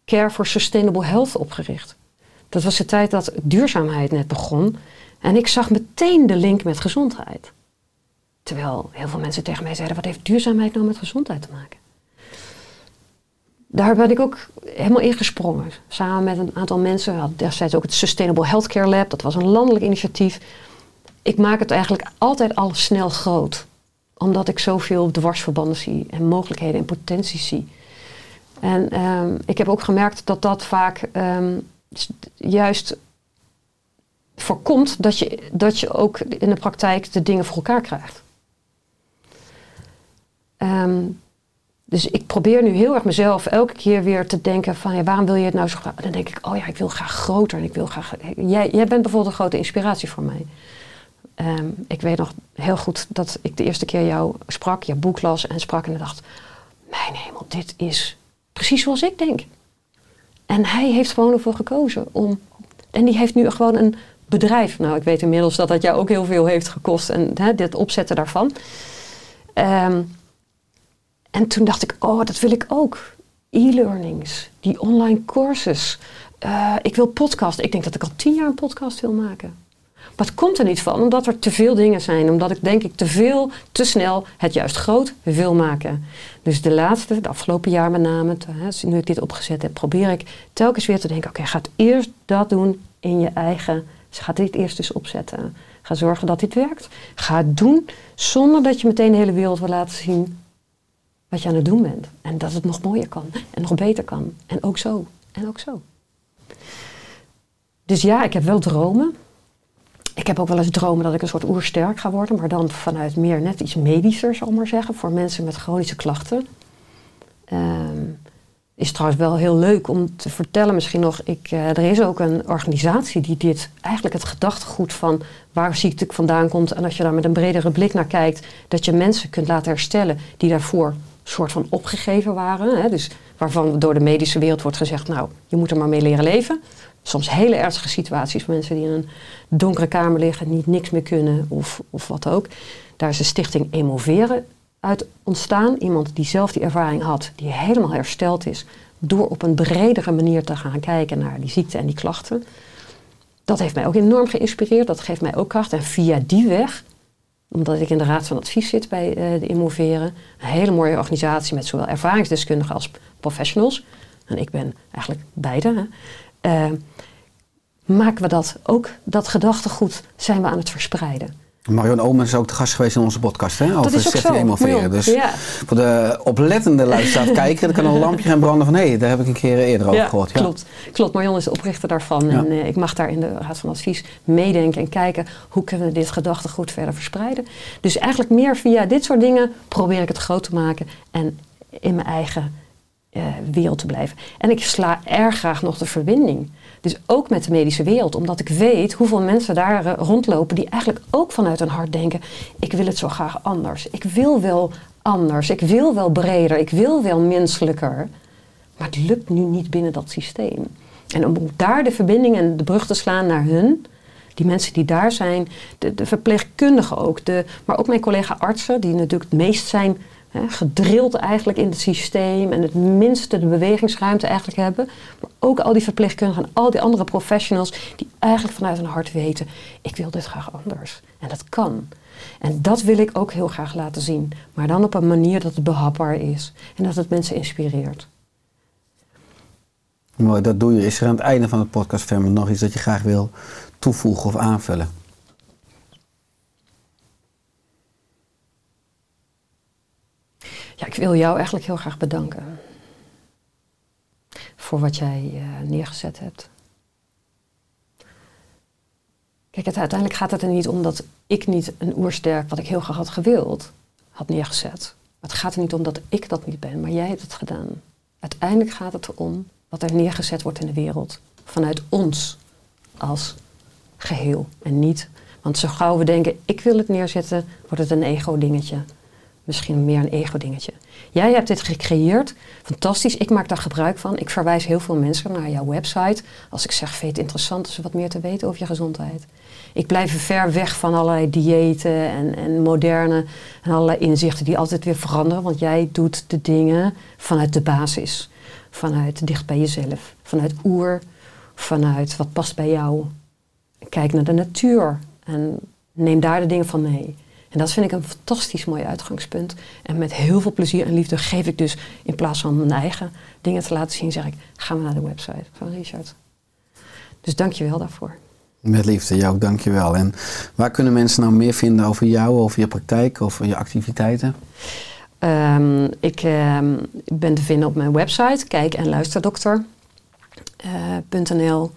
Care for Sustainable Health opgericht. Dat was de tijd dat duurzaamheid net begon. En ik zag meteen de link met gezondheid. Terwijl heel veel mensen tegen mij zeiden: wat heeft duurzaamheid nou met gezondheid te maken? Daar ben ik ook helemaal ingesprongen. Samen met een aantal mensen. We hadden destijds ook het Sustainable Healthcare Lab. Dat was een landelijk initiatief. Ik maak het eigenlijk altijd al snel groot. Omdat ik zoveel dwarsverbanden zie. En mogelijkheden en potenties zie. En ehm, ik heb ook gemerkt dat dat vaak ehm, juist voorkomt dat je, dat je ook in de praktijk de dingen voor elkaar krijgt. Ehm, dus ik probeer nu heel erg mezelf elke keer weer te denken van ja, waarom wil je het nou zo graag? Dan denk ik, oh ja, ik wil graag groter. En ik wil graag. Jij, jij bent bijvoorbeeld een grote inspiratie voor mij. Ehm, ik weet nog heel goed dat ik de eerste keer jou sprak, je boek las en sprak en dacht, mijn hemel, dit is precies zoals ik denk. En hij heeft gewoon ervoor gekozen om. En die heeft nu gewoon een bedrijf. Nou, ik weet inmiddels dat dat jou ook heel veel heeft gekost. En hè, dit opzetten daarvan. Ehm, en toen dacht ik, oh, dat wil ik ook. E-learnings, die online courses. Eh, ik wil podcast. Ik denk dat ik al tien jaar een podcast wil maken. Maar het komt er niet van, omdat er te veel dingen zijn. Omdat ik denk ik te veel, te snel het juist groot wil maken. Dus de laatste, de afgelopen jaar met name, nu ik dit opgezet heb, probeer ik telkens weer te denken: oké, ga het eerst dat doen in je eigen. Dus ga dit eerst eens opzetten. Ga zorgen dat dit werkt. Ga het doen zonder dat je meteen de hele wereld wil laten zien wat je aan het doen bent. En dat het nog mooier kan en nog beter kan. En ook zo. En ook zo. Dus ja, ik heb wel dromen. Ik heb ook wel eens dromen dat ik een soort oersterk ga worden, maar dan vanuit meer net iets medischer, zal ik maar zeggen, voor mensen met chronische klachten. Ehm, is trouwens wel heel leuk om te vertellen misschien nog. Ik, eh, er is ook een organisatie die dit, eigenlijk het gedachtegoed van waar ziekte vandaan komt. En als je daar met een bredere blik naar kijkt, dat je mensen kunt laten herstellen die daarvoor soort van opgegeven waren. Hè, dus waarvan door de medische wereld wordt gezegd, nou, je moet er maar mee leren leven. Soms hele ernstige situaties, mensen die in een donkere kamer liggen, niet niks meer kunnen of, of wat ook. Daar is de stichting Emoveren uit ontstaan. Iemand die zelf die ervaring had, die helemaal hersteld is, door op een bredere manier te gaan kijken naar die ziekte en die klachten. Dat heeft mij ook enorm geïnspireerd, dat geeft mij ook kracht. En via die weg, omdat ik in de raad van advies zit bij eh, de Immoveren, een hele mooie organisatie met zowel ervaringsdeskundigen als professionals. En ik ben eigenlijk beide. Hè. Eh, maken we dat ook, dat gedachtegoed zijn we aan het verspreiden. Marion Omen is ook de gast geweest in onze podcast hè, over dat is ook Stichting zo. Emoveren. Marion. Dus ja. voor de oplettende luisteraar kijken, dan kan een lampje gaan branden van hé, hey, daar heb ik een keer eerder over ja, gehoord. Ja. Klopt. klopt. Marion is de oprichter daarvan. En eh, ik mag daar in de Raad van Advies meedenken en kijken hoe kunnen we dit gedachtegoed verder verspreiden. Dus eigenlijk meer via dit soort dingen probeer ik het groot te maken en in mijn eigen eh, wereld te blijven. En ik sla erg graag nog de verbinding. Dus ook met de medische wereld, omdat ik weet hoeveel mensen daar eh, rondlopen die eigenlijk ook vanuit hun hart denken: ik wil het zo graag anders. Ik wil wel anders. Ik wil wel breder. Ik wil wel menselijker. Maar het lukt nu niet binnen dat systeem. En om daar de verbinding en de brug te slaan naar hun, die mensen die daar zijn, de, de verpleegkundigen ook, de, maar ook mijn collega artsen, die natuurlijk het meest zijn hè, gedrild eigenlijk in het systeem en het minste de bewegingsruimte eigenlijk hebben. Maar ook al die verpleegkundigen en al die andere professionals die eigenlijk vanuit hun hart weten, ik wil dit graag anders. En dat kan. En dat wil ik ook heel graag laten zien. Maar dan op een manier dat het behapbaar is en dat het mensen inspireert. Mooi, dat doe je. Is er aan het einde van het podcast nog iets dat je graag wil toevoegen of aanvullen? Ik wil jou eigenlijk heel graag bedanken. Voor wat jij eh, neergezet hebt. Kijk, het, uiteindelijk gaat het er niet om dat ik niet een oersterk, wat ik heel graag had gewild, had neergezet. Het gaat er niet om dat ik dat niet ben, maar jij hebt het gedaan. Uiteindelijk gaat het erom wat er neergezet wordt in de wereld. Vanuit ons als geheel. En niet, want zo gauw we denken, ik wil het neerzetten, wordt het een ego-dingetje. Misschien meer een ego-dingetje. Jij hebt dit gecreëerd. Fantastisch. Ik maak daar gebruik van. Ik verwijs heel veel mensen naar jouw website. Als ik zeg, vind je het interessant om wat meer te weten over je gezondheid. Ik blijf ver weg van allerlei diëten en, en moderne en allerlei inzichten die altijd weer veranderen. Want jij doet de dingen vanuit de basis. Vanuit dicht bij jezelf. Vanuit oer. Vanuit wat past bij jou. Kijk naar de natuur. En neem daar de dingen van mee. En dat vind ik een fantastisch mooi uitgangspunt. En met heel veel plezier en liefde geef ik dus in plaats van mijn eigen dingen te laten zien, zeg ik: ga maar naar de website van Richard. Dus dank je wel daarvoor. Met liefde, jou ook dankjewel. En waar kunnen mensen nou meer vinden over jou, over je praktijk, over je activiteiten? Um, ik um, ben te vinden op mijn website, kijk en luisterdokter.nl. Uh,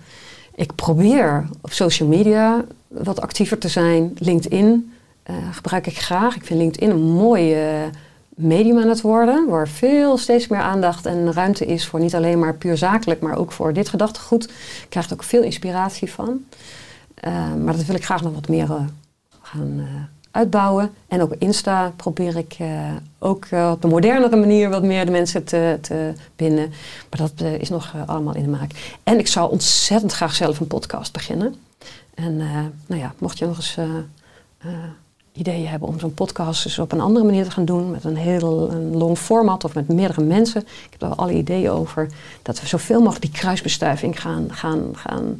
ik probeer op social media wat actiever te zijn. LinkedIn uh, gebruik ik graag. Ik vind LinkedIn een mooi uh, medium aan het worden, waar veel steeds meer aandacht en ruimte is voor niet alleen maar puur zakelijk, maar ook voor dit gedachtegoed. Ik krijg er ook veel inspiratie van. Uh, maar dat wil ik graag nog wat meer gaan uitbouwen. En op Insta probeer ik ook op de modernere manier wat meer de mensen te, te binden. Maar dat is nog allemaal in de maak. En ik zou ontzettend graag zelf een podcast beginnen. En nou ja, mocht je nog eens ideeën hebben om zo'n podcast dus op een andere manier te gaan doen, met een heel een long format of met meerdere mensen. Ik heb daar alle ideeën over. Dat we zoveel mogelijk die kruisbestuiving gaan, gaan, gaan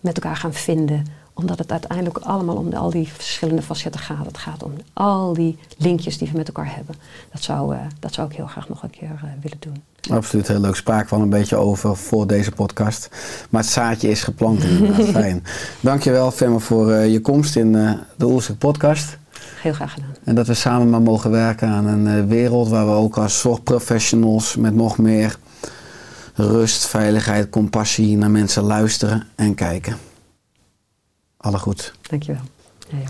met elkaar gaan vinden omdat het uiteindelijk allemaal om de, al die verschillende facetten gaat. Het gaat om al die linkjes die we met elkaar hebben. Dat zou, uh, dat zou ik heel graag nog een keer uh, willen doen. Absoluut, heel leuk. Spraak wel een beetje over voor deze podcast. Maar het zaadje is geplant inderdaad. *laughs* Fijn. Dankjewel Femme voor uh, je komst in de Oelstuk podcast. Heel graag gedaan. En dat we samen maar mogen werken aan een wereld waar we ook als zorgprofessionals met nog meer rust, veiligheid, compassie naar mensen luisteren en kijken. Alle goed. Dankjewel. Ja, ja.